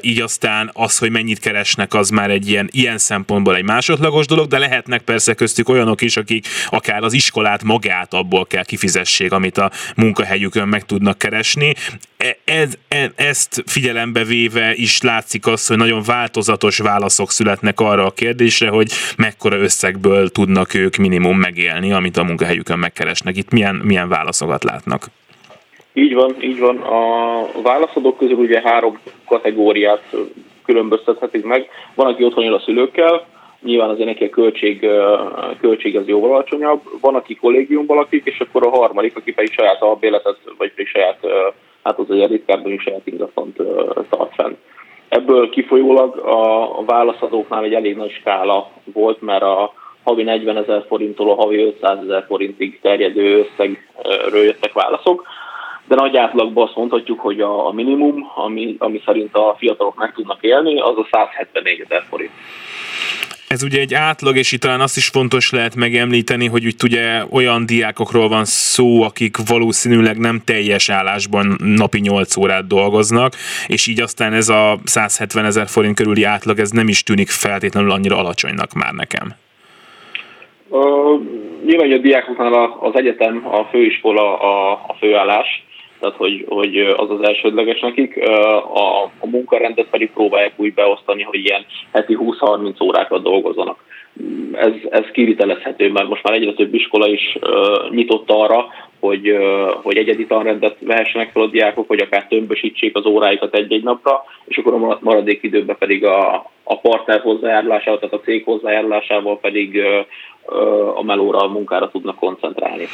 így aztán az, hogy mennyit keresnek, az már egy ilyen, ilyen szempontból egy másodlagos dolog, de lehetnek persze köztük olyanok is, akik akár az iskolát magát abból kell kifizessék, amit a munkahelyükön meg tudnak keresni. E, ez, e, ezt figyelembe véve is látszik az, hogy nagyon változatos válaszok születnek arra a kérdésre, hogy mekkora összegből tudnak ők minimum megélni, amit a munkahelyükön megkeresnek. Itt milyen, milyen válaszokat látnak? Így van, így van. A válaszadók közül ugye három kategóriát különböztethetik meg. Van, aki otthon él a szülőkkel, nyilván azért neki a költség, költség az jóval alacsonyabb. Van, aki kollégiumban lakik, és akkor a harmadik, aki pedig saját albéletet, vagy pedig saját, hát az egy ritkábban is saját ingatlant tart fenn. Ebből kifolyólag a válaszadóknál egy elég nagy skála volt, mert a havi 40 ezer forinttól a havi 500 ezer forintig terjedő összegről jöttek válaszok, de nagy átlagban azt mondhatjuk, hogy a minimum, ami, ami szerint a fiatalok meg tudnak élni, az a 174 ezer forint. Ez ugye egy átlag, és itt talán azt is fontos lehet megemlíteni, hogy itt ugye olyan diákokról van szó, akik valószínűleg nem teljes állásban napi 8 órát dolgoznak, és így aztán ez a 170 ezer forint körüli átlag, ez nem is tűnik feltétlenül annyira alacsonynak már nekem. Uh, nyilván a diákoknál az egyetem, a főiskola a, a főállás, tehát hogy, hogy az az elsődleges nekik. A, a munkarendet pedig próbálják úgy beosztani, hogy ilyen heti 20-30 órákat dolgozzanak. ez, ez kivitelezhető, mert most már egyre több iskola is uh, nyitott arra, hogy, hogy egyedi tanrendet vehessenek fel a diákok, hogy akár tömbösítsék az óráikat egy-egy napra, és akkor a maradék időben pedig a, a partner hozzájárulásával, tehát a cég hozzájárulásával pedig a melóra, a munkára tudnak koncentrálni.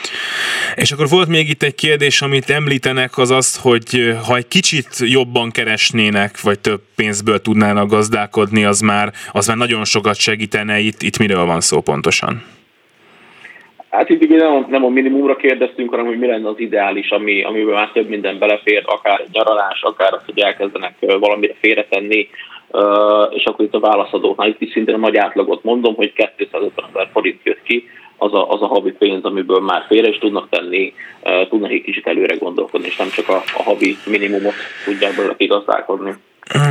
És akkor volt még itt egy kérdés, amit említenek, az az, hogy ha egy kicsit jobban keresnének, vagy több pénzből tudnának gazdálkodni, az már, az már nagyon sokat segítene. Itt, itt miről van szó pontosan? Hát itt nem, nem a minimumra kérdeztünk, hanem hogy mi lenne az ideális, ami, amiben már több minden belefér, akár nyaralás, akár az, hogy elkezdenek valamire félretenni, és akkor itt a válaszadóknál itt is szintén a nagy átlagot mondom, hogy 250 ezer forint jött ki, az a, az a havi pénz, amiből már félre is tudnak tenni, tudnak egy kicsit előre gondolkodni, és nem csak a, a havi minimumot tudják belőle kigazdálkodni.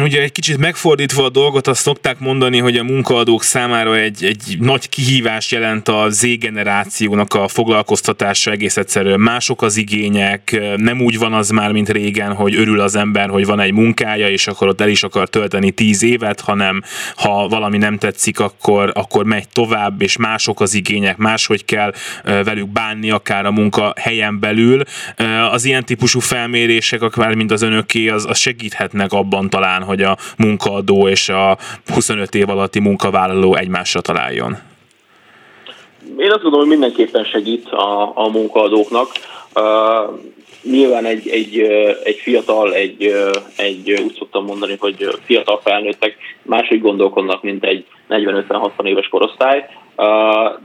Ugye egy kicsit megfordítva a dolgot, azt szokták mondani, hogy a munkaadók számára egy, egy nagy kihívás jelent a Z-generációnak a foglalkoztatása egész egyszerűen. Mások az igények, nem úgy van az már, mint régen, hogy örül az ember, hogy van egy munkája, és akkor ott el is akar tölteni tíz évet, hanem ha valami nem tetszik, akkor, akkor megy tovább, és mások az igények, máshogy kell velük bánni, akár a munka helyen belül. Az ilyen típusú felmérések, akár mint az önöké, az, az segíthetnek abban talán talán, hogy a munkaadó és a 25 év alatti munkavállaló egymásra találjon? Én azt gondolom, hogy mindenképpen segít a, a munkaadóknak. Nyilván egy, egy, egy fiatal, egy, egy, úgy szoktam mondani, hogy fiatal felnőttek máshogy gondolkodnak, mint egy 40-50-60 éves korosztály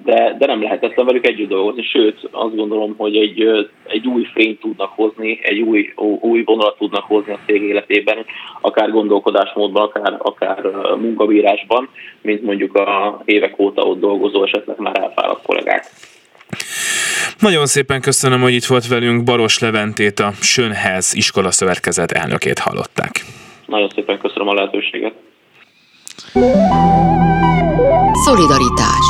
de, de nem lehetetlen velük együtt dolgozni, sőt azt gondolom, hogy egy, egy új fényt tudnak hozni, egy új, új vonalat tudnak hozni a cég életében, akár gondolkodásmódban, akár, akár munkabírásban, mint mondjuk a évek óta ott dolgozó, esetleg már elfáradt kollégák. Nagyon szépen köszönöm, hogy itt volt velünk Baros Leventét, a Sönhez iskola szövetkezet elnökét hallották. Nagyon szépen köszönöm a lehetőséget. Szolidaritás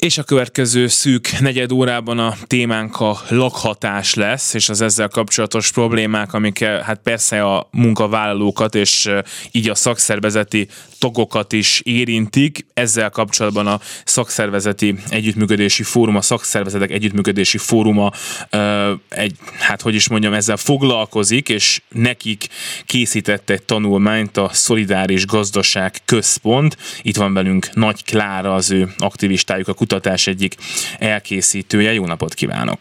és a következő szűk negyed órában a témánk a lakhatás lesz, és az ezzel kapcsolatos problémák, amik hát persze a munkavállalókat és így a szakszervezeti tagokat is érintik. Ezzel kapcsolatban a szakszervezeti együttműködési fórum, a szakszervezetek együttműködési fóruma egy, hát hogy is mondjam, ezzel foglalkozik, és nekik készített egy tanulmányt a Szolidáris Gazdaság Központ. Itt van velünk Nagy Klára, az ő aktivistájuk, a kutatás egyik elkészítője. Jó napot kívánok!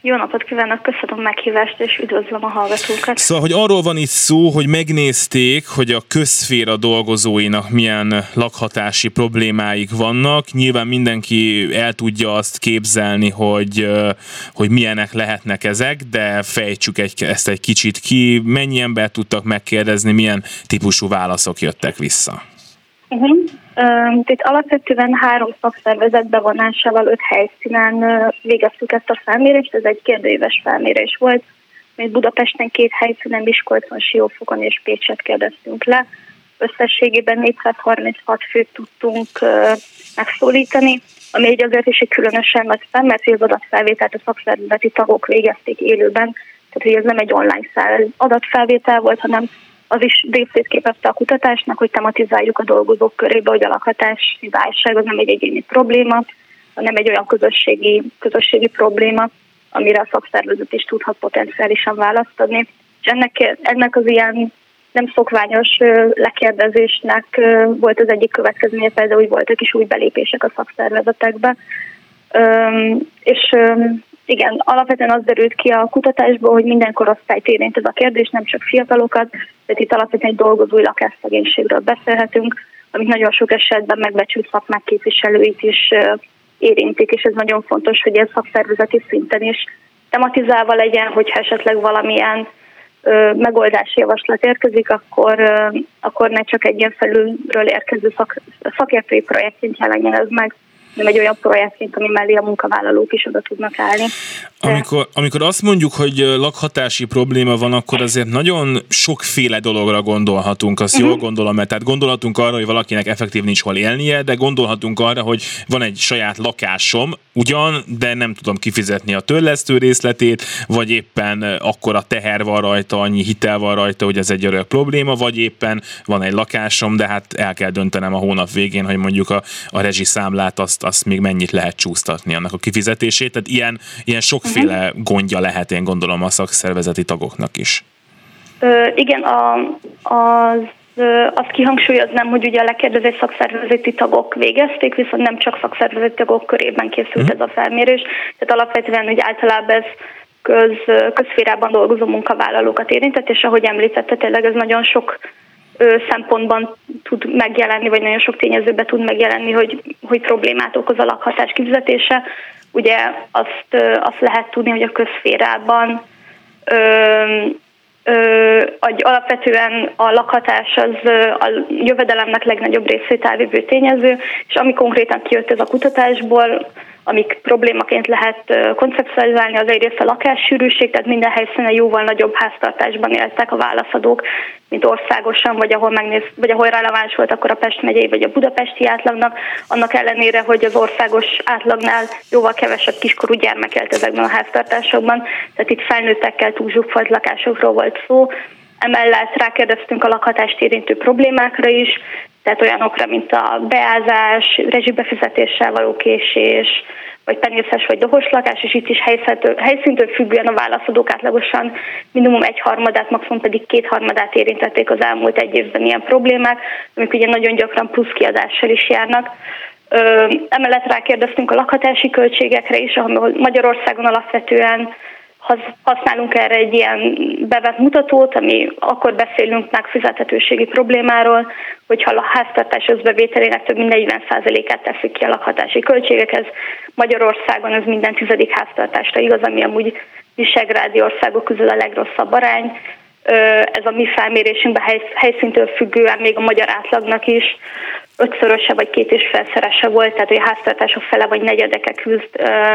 Jó napot kívánok, köszönöm a meghívást, és üdvözlöm a hallgatókat. Szóval, hogy arról van itt szó, hogy megnézték, hogy a közféra dolgozóinak milyen lakhatási problémáik vannak. Nyilván mindenki el tudja azt képzelni, hogy, hogy milyenek lehetnek ezek, de fejtsük egy, ezt egy kicsit ki. Mennyi embert tudtak megkérdezni, milyen típusú válaszok jöttek vissza? Uh-huh. Itt alapvetően három szakszervezet bevonásával öt helyszínen végeztük ezt a felmérést, ez egy kérdőéves felmérés volt, még Budapesten két helyszínen, Miskolcon, Siófokon és Pécset kérdeztünk le. Összességében 436 főt tudtunk megszólítani, ami egy azért is egy különösen nagy szám, mert az adatfelvételt a szakszervezeti tagok végezték élőben, tehát hogy ez nem egy online adatfelvétel volt, hanem az is részét képezte a kutatásnak, hogy tematizáljuk a dolgozók körébe, hogy a lakhatási válság az nem egy egyéni probléma, hanem egy olyan közösségi, közösségi probléma, amire a szakszervezet is tudhat potenciálisan választ adni. És ennek, ennek az ilyen nem szokványos lekérdezésnek volt az egyik következménye, például, hogy voltak is új belépések a szakszervezetekbe. És igen, alapvetően az derült ki a kutatásból, hogy minden korosztályt érint ez a kérdés, nem csak fiatalokat, tehát itt alapvetően egy dolgozói lakásszegénységről beszélhetünk, amik nagyon sok esetben megbecsült szakmák képviselőit is érintik, és ez nagyon fontos, hogy ez szakszervezeti szinten is tematizálva legyen, hogyha esetleg valamilyen ö, megoldási javaslat érkezik, akkor, ö, akkor ne csak egy ilyen felülről érkező szak, szakértői projektként jelenjen ez meg, nem egy olyan projektként, ami mellé a munkavállalók is oda tudnak állni. Amikor, amikor azt mondjuk, hogy lakhatási probléma van, akkor azért nagyon sokféle dologra gondolhatunk, azt uh-huh. jól gondolom, mert tehát gondolhatunk arra, hogy valakinek effektív nincs hol élnie, de gondolhatunk arra, hogy van egy saját lakásom, ugyan, de nem tudom kifizetni a törlesztő részletét, vagy éppen akkor a teher van rajta, annyi hitel van rajta, hogy ez egy örök probléma, vagy éppen van egy lakásom, de hát el kell döntenem a hónap végén, hogy mondjuk a, a rezsiszámlát azt, azt még mennyit lehet csúsztatni annak a kifizetését. Tehát ilyen, ilyen sokféle uh-huh. gondja lehet, én gondolom, a szakszervezeti tagoknak is. Ö, igen, a, az azt kihangsúlyoznám, hogy ugye a lekérdezés szakszervezeti tagok végezték, viszont nem csak szakszervezeti tagok körében készült uh-huh. ez a felmérés, tehát alapvetően hogy általában ez köz, közférában dolgozó munkavállalókat érintett, és ahogy említette, tényleg ez nagyon sok szempontban tud megjelenni, vagy nagyon sok tényezőben tud megjelenni, hogy, hogy problémát okoz a lakhatás kifizetése. Ugye azt, azt lehet tudni, hogy a közférában ö, ö, alapvetően a lakhatás az a jövedelemnek legnagyobb részét elvívő tényező, és ami konkrétan kijött ez a kutatásból, amik problémaként lehet konceptualizálni, az egyrészt a lakássűrűség, tehát minden helyszínen jóval nagyobb háztartásban éltek a válaszadók, mint országosan, vagy ahol, megnéz, vagy ahol releváns volt akkor a Pest megyei vagy a budapesti átlagnak, annak ellenére, hogy az országos átlagnál jóval kevesebb kiskorú gyermek élt ezekben a háztartásokban, tehát itt felnőttekkel túlzsúfolt lakásokról volt szó, Emellett rákérdeztünk a lakhatást érintő problémákra is, tehát olyanokra, mint a beázás, rezsibefizetéssel való késés, vagy penészes vagy dohos lakás, és itt is helyszíntől függően a válaszadók átlagosan minimum egy harmadát, maximum pedig két harmadát érintették az elmúlt egy évben ilyen problémák, amik ugye nagyon gyakran plusz kiadással is járnak. Ö, emellett rákérdeztünk a lakhatási költségekre is, ahol Magyarországon alapvetően használunk erre egy ilyen bevett mutatót, ami akkor beszélünk megfizethetőségi problémáról, hogyha a háztartás összbevételének több mint 40%-át teszik ki a lakhatási költségekhez. Magyarországon ez minden tizedik háztartásra igaz, ami amúgy visegrádi országok közül a legrosszabb arány. Ez a mi felmérésünkben helyszíntől függően még a magyar átlagnak is ötszöröse vagy két és felszerese volt, tehát a háztartások fele vagy negyedeke küzd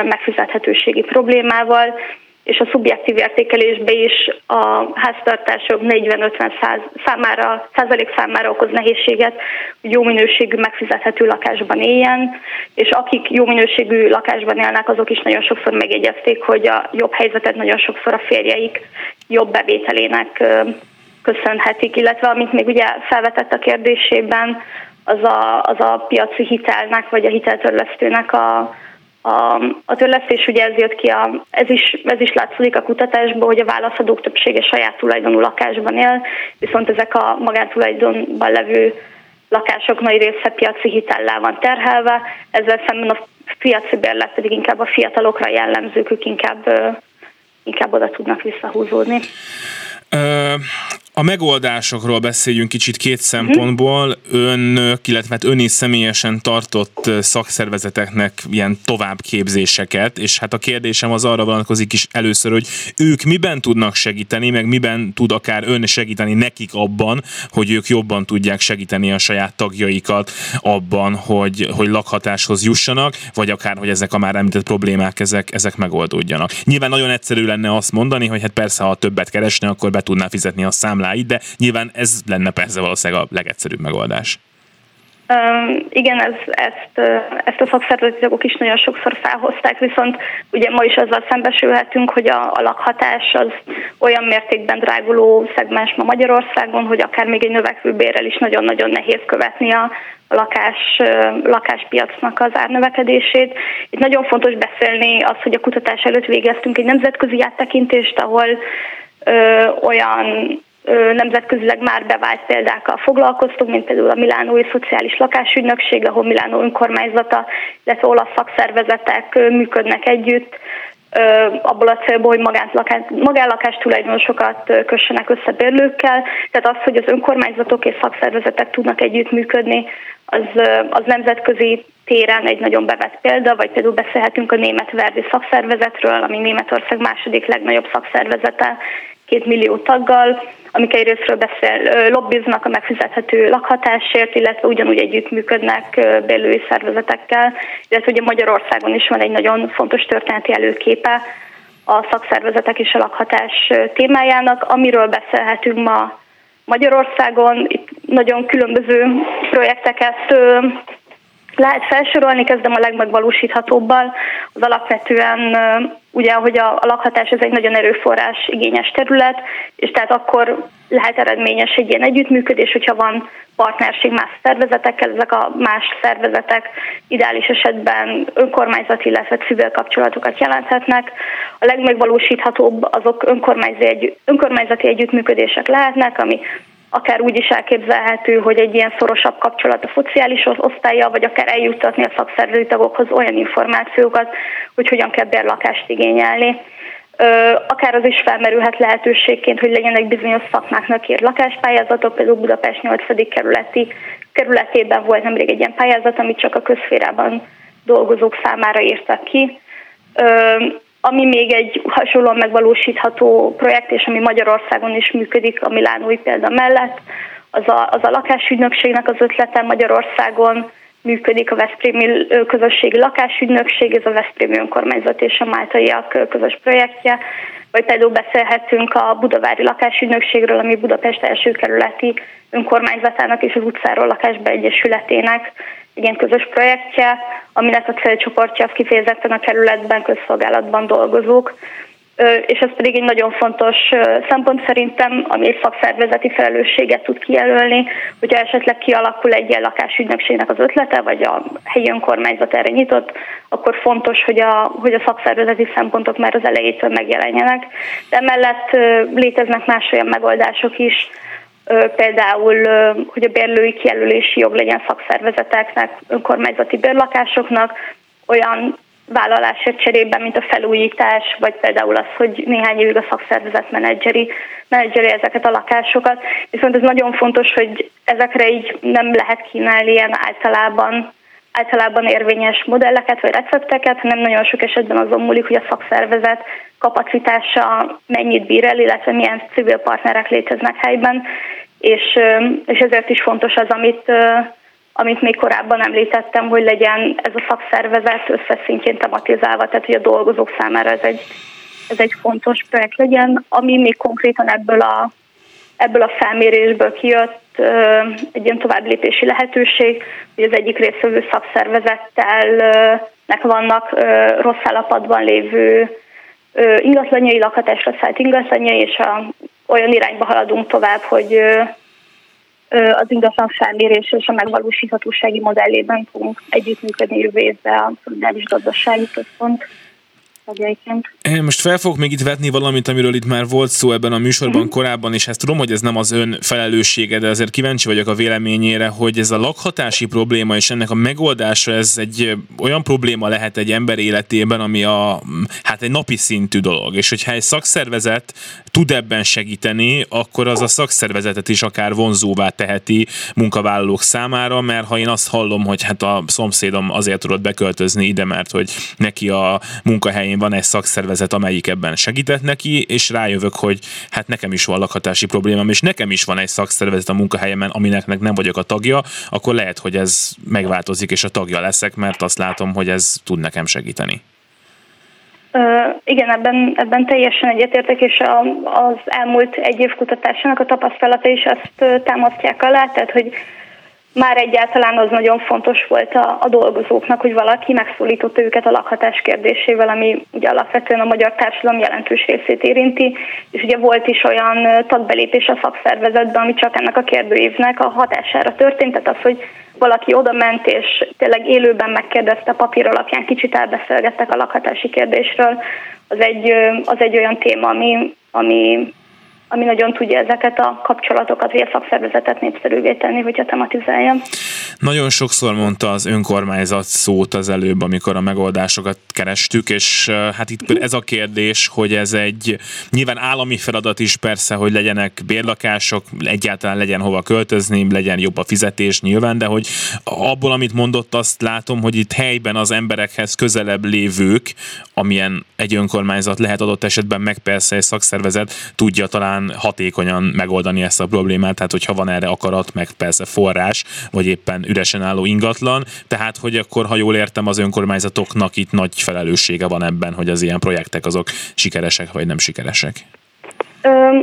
megfizethetőségi problémával és a szubjektív értékelésbe is a háztartások 40-50 száz, számára, százalék számára okoz nehézséget, hogy jó minőségű, megfizethető lakásban éljen, és akik jó minőségű lakásban élnek, azok is nagyon sokszor megjegyezték, hogy a jobb helyzetet nagyon sokszor a férjeik jobb bevételének köszönhetik, illetve amit még ugye felvetett a kérdésében, az a, az a piaci hitelnek, vagy a hiteltörlesztőnek a, a, a törlesztés ugye ez jött ki, a, ez, is, ez is látszik a kutatásban, hogy a válaszadók többsége saját tulajdonú lakásban él, viszont ezek a magántulajdonban levő lakások nagy része piaci hitellel van terhelve, ezzel szemben a piaci bérlet pedig inkább a fiatalokra jellemzők, ők inkább, inkább oda tudnak visszahúzódni. A megoldásokról beszéljünk kicsit két szempontból. Ön, illetve hát ön is személyesen tartott szakszervezeteknek ilyen továbbképzéseket, és hát a kérdésem az arra vonatkozik is először, hogy ők miben tudnak segíteni, meg miben tud akár ön segíteni nekik abban, hogy ők jobban tudják segíteni a saját tagjaikat abban, hogy, hogy lakhatáshoz jussanak, vagy akár, hogy ezek a már említett problémák, ezek, ezek megoldódjanak. Nyilván nagyon egyszerű lenne azt mondani, hogy hát persze, ha többet keresne, akkor be tudná fizetni a számlát, számláit, de nyilván ez lenne persze valószínűleg a legegyszerűbb megoldás. Um, igen, ez, ezt, ezt a szakszervezetek is nagyon sokszor felhozták, viszont ugye ma is azzal szembesülhetünk, hogy a, a lakhatás az olyan mértékben dráguló szegmens ma Magyarországon, hogy akár még egy növekvő bérrel is nagyon-nagyon nehéz követni a, a lakás, lakáspiacnak az árnövekedését. Itt nagyon fontos beszélni az, hogy a kutatás előtt végeztünk egy nemzetközi áttekintést, ahol ö, olyan nemzetközileg már bevált példákkal foglalkoztunk, mint például a Milánói Szociális Lakásügynökség, ahol Milánó önkormányzata, illetve olasz szakszervezetek működnek együtt, abból a célból, hogy magánlakás tulajdonosokat kössenek össze bérlőkkel. Tehát az, hogy az önkormányzatok és szakszervezetek tudnak együttműködni, az, az nemzetközi téren egy nagyon bevett példa, vagy például beszélhetünk a német Verdi szakszervezetről, ami Németország második legnagyobb szakszervezete, két millió taggal, amik egyrésztről beszél, lobbiznak a megfizethető lakhatásért, illetve ugyanúgy együttműködnek belői szervezetekkel, illetve ugye Magyarországon is van egy nagyon fontos történeti előképe a szakszervezetek és a lakhatás témájának, amiről beszélhetünk ma Magyarországon. Itt nagyon különböző projekteket lehet felsorolni, kezdem a legmegvalósíthatóbbal. Az alapvetően ugye, hogy a, a lakhatás ez egy nagyon erőforrás igényes terület, és tehát akkor lehet eredményes egy ilyen együttműködés, hogyha van partnerség más szervezetekkel, ezek a más szervezetek ideális esetben önkormányzati, illetve civil kapcsolatokat jelenthetnek. A legmegvalósíthatóbb azok önkormányzati, önkormányzati együttműködések lehetnek, ami akár úgy is elképzelhető, hogy egy ilyen szorosabb kapcsolat a szociális osztálya, vagy akár eljuttatni a szakszervezeti tagokhoz olyan információkat, hogy hogyan kell bérlakást igényelni. Akár az is felmerülhet lehetőségként, hogy legyenek bizonyos szakmáknak írt lakáspályázatok, például Budapest 8. kerületi kerületében volt nemrég egy ilyen pályázat, amit csak a közférában dolgozók számára írtak ki. Ami még egy hasonlóan megvalósítható projekt, és ami Magyarországon is működik a Milánói példa mellett, az a, az a lakásügynökségnek az ötlete Magyarországon működik a Veszprémi közösségi lakásügynökség, ez a Veszprémi önkormányzat és a Máltaiak közös projektje, vagy például beszélhetünk a Budavári lakásügynökségről, ami Budapest első kerületi önkormányzatának és az utcáról lakásba egyesületének ilyen közös projektje, aminek a célcsoportja az kifejezetten a kerületben, közszolgálatban dolgozók, és ez pedig egy nagyon fontos szempont szerintem, ami egy szakszervezeti felelősséget tud kijelölni, hogyha esetleg kialakul egy ilyen lakásügynökségnek az ötlete, vagy a helyi önkormányzat erre nyitott, akkor fontos, hogy a, hogy a szakszervezeti szempontok már az elejétől megjelenjenek. De emellett léteznek más olyan megoldások is, például, hogy a bérlői kijelölési jog legyen szakszervezeteknek, önkormányzati bérlakásoknak, olyan vállalásért cserében, mint a felújítás, vagy például az, hogy néhány évig a szakszervezet menedzseri, menedzseri ezeket a lakásokat. Viszont ez nagyon fontos, hogy ezekre így nem lehet kínálni ilyen általában általában érvényes modelleket vagy recepteket, hanem nagyon sok esetben azon múlik, hogy a szakszervezet kapacitása mennyit bír el, illetve milyen civil partnerek léteznek helyben, és, és ezért is fontos az, amit, amit még korábban említettem, hogy legyen ez a szakszervezet összeszintjén tematizálva, tehát hogy a dolgozók számára ez egy, ez egy fontos projekt legyen, ami még konkrétan ebből a, ebből a felmérésből kijött egy ilyen továbblépési lehetőség, hogy az egyik részvevő szakszervezettel nek vannak rossz állapotban lévő ingatlanjai, lakhatásra szállt ingatlanjai, és a, olyan irányba haladunk tovább, hogy az ingatlan felmérés és a megvalósíthatósági modellében fogunk együttműködni jövő évben a Szolidáris Gazdasági Központ tagjaiként. Most fel fogok még itt vetni valamit, amiről itt már volt szó ebben a műsorban uh-huh. korábban, és ezt tudom, hogy ez nem az ön felelőssége, de azért kíváncsi vagyok a véleményére, hogy ez a lakhatási probléma és ennek a megoldása, ez egy olyan probléma lehet egy ember életében, ami a, hát egy napi szintű dolog, és hogyha egy szakszervezet tud ebben segíteni, akkor az a szakszervezetet is akár vonzóvá teheti munkavállalók számára, mert ha én azt hallom, hogy hát a szomszédom azért tudott beköltözni ide, mert hogy neki a munkahelyén van egy szakszervezet, amelyik ebben segített neki, és rájövök, hogy hát nekem is van lakhatási problémám, és nekem is van egy szakszervezet a munkahelyemen, aminek meg nem vagyok a tagja, akkor lehet, hogy ez megváltozik, és a tagja leszek, mert azt látom, hogy ez tud nekem segíteni. Uh, igen, ebben, ebben teljesen egyetértek, és a, az elmúlt egy év kutatásának a tapasztalata is azt támasztják alá, tehát hogy már egyáltalán az nagyon fontos volt a, a dolgozóknak, hogy valaki megszólította őket a lakhatás kérdésével, ami ugye alapvetően a magyar társadalom jelentős részét érinti, és ugye volt is olyan tagbelépés a szakszervezetben, ami csak ennek a kérdőívnek a hatására történt, tehát az, hogy valaki oda ment, és tényleg élőben megkérdezte papír alapján, kicsit elbeszélgettek a lakhatási kérdésről, az egy, az egy olyan téma, ami, ami ami nagyon tudja ezeket a kapcsolatokat, vagy a szakszervezetet népszerűvé tenni, hogyha tematizálja. Nagyon sokszor mondta az önkormányzat szót az előbb, amikor a megoldásokat kerestük, és hát itt ez a kérdés, hogy ez egy nyilván állami feladat is persze, hogy legyenek bérlakások, egyáltalán legyen hova költözni, legyen jobb a fizetés nyilván, de hogy abból, amit mondott, azt látom, hogy itt helyben az emberekhez közelebb lévők, amilyen egy önkormányzat lehet adott esetben, meg persze egy szakszervezet tudja talán hatékonyan megoldani ezt a problémát, tehát hogyha van erre akarat, meg persze forrás, vagy éppen üresen álló ingatlan, tehát hogy akkor, ha jól értem, az önkormányzatoknak itt nagy felelőssége van ebben, hogy az ilyen projektek azok sikeresek vagy nem sikeresek.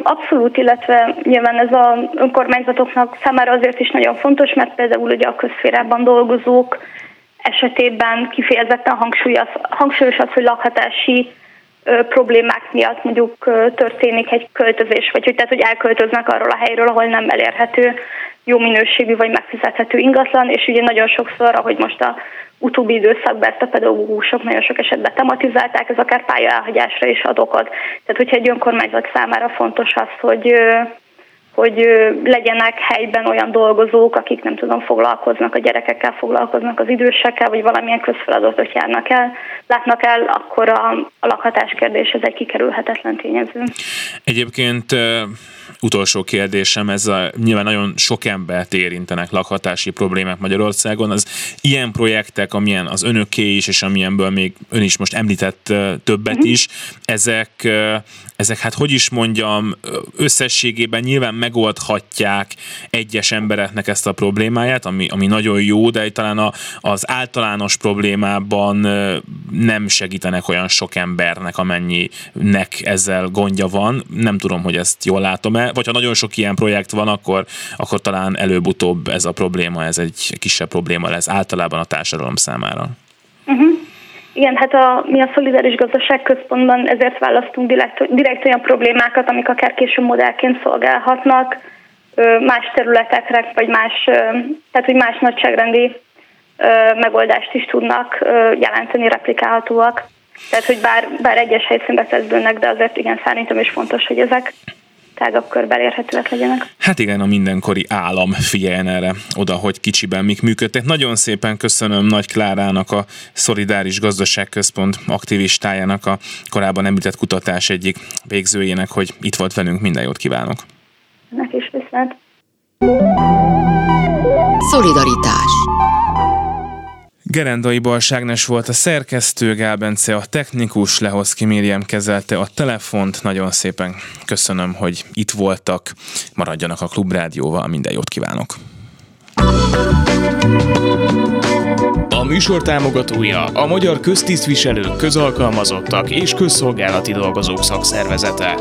Abszolút, illetve nyilván ez az önkormányzatoknak számára azért is nagyon fontos, mert például ugye a közférában dolgozók esetében kifejezetten hangsúlyos, hangsúlyos az, hogy lakhatási problémák miatt mondjuk történik egy költözés, vagy hogy, tehát, hogy elköltöznek arról a helyről, ahol nem elérhető jó minőségű vagy megfizethető ingatlan, és ugye nagyon sokszor, ahogy most a utóbbi időszakban ezt a pedagógusok nagyon sok esetben tematizálták, ez akár pálya elhagyásra is ad okot. Tehát, hogyha egy önkormányzat számára fontos az, hogy hogy legyenek helyben olyan dolgozók, akik nem tudom, foglalkoznak a gyerekekkel, foglalkoznak az idősekkel, vagy valamilyen közfeladatot járnak el, látnak el, akkor a, a lakhatás kérdés ez egy kikerülhetetlen tényező. Egyébként utolsó kérdésem, ez a, nyilván nagyon sok embert érintenek lakhatási problémák Magyarországon. Az ilyen projektek, amilyen az önöké is, és amilyenből még ön is most említett többet uh-huh. is, ezek, ezek hát hogy is mondjam, összességében nyilván megoldhatják egyes embereknek ezt a problémáját, ami, ami nagyon jó, de talán a, az általános problémában nem segítenek olyan sok embernek, amennyinek ezzel gondja van. Nem tudom, hogy ezt jól látom-e, vagy ha nagyon sok ilyen projekt van, akkor, akkor talán előbb-utóbb ez a probléma, ez egy kisebb probléma lesz általában a társadalom számára. Uh-huh. Igen, hát a, mi a Szolidáris Gazdaság Központban ezért választunk direkt, direkt olyan problémákat, amik akár később modellként szolgálhatnak más területekre, vagy más, tehát hogy más nagyságrendi megoldást is tudnak jelenteni, replikálhatóak. Tehát, hogy bár, bár egyes helyszínbe kezdődnek, de azért igen, szerintem is fontos, hogy ezek tágabb körben érhetőek legyenek. Hát igen, a mindenkori állam figyeljen erre oda, hogy kicsiben mik működtek. Nagyon szépen köszönöm Nagy Klárának, a Szolidáris Gazdaságközpont aktivistájának, a korábban említett kutatás egyik végzőjének, hogy itt volt velünk. Minden jót kívánok! Nek is viszont. Szolidaritás Gerendai Balságnes volt a szerkesztő, Gál Bence a technikus, Lehoszki Miriam kezelte a telefont. Nagyon szépen köszönöm, hogy itt voltak. Maradjanak a Klubrádióval, minden jót kívánok! A műsor támogatója a Magyar Köztisztviselők, Közalkalmazottak és Közszolgálati Dolgozók Szakszervezete.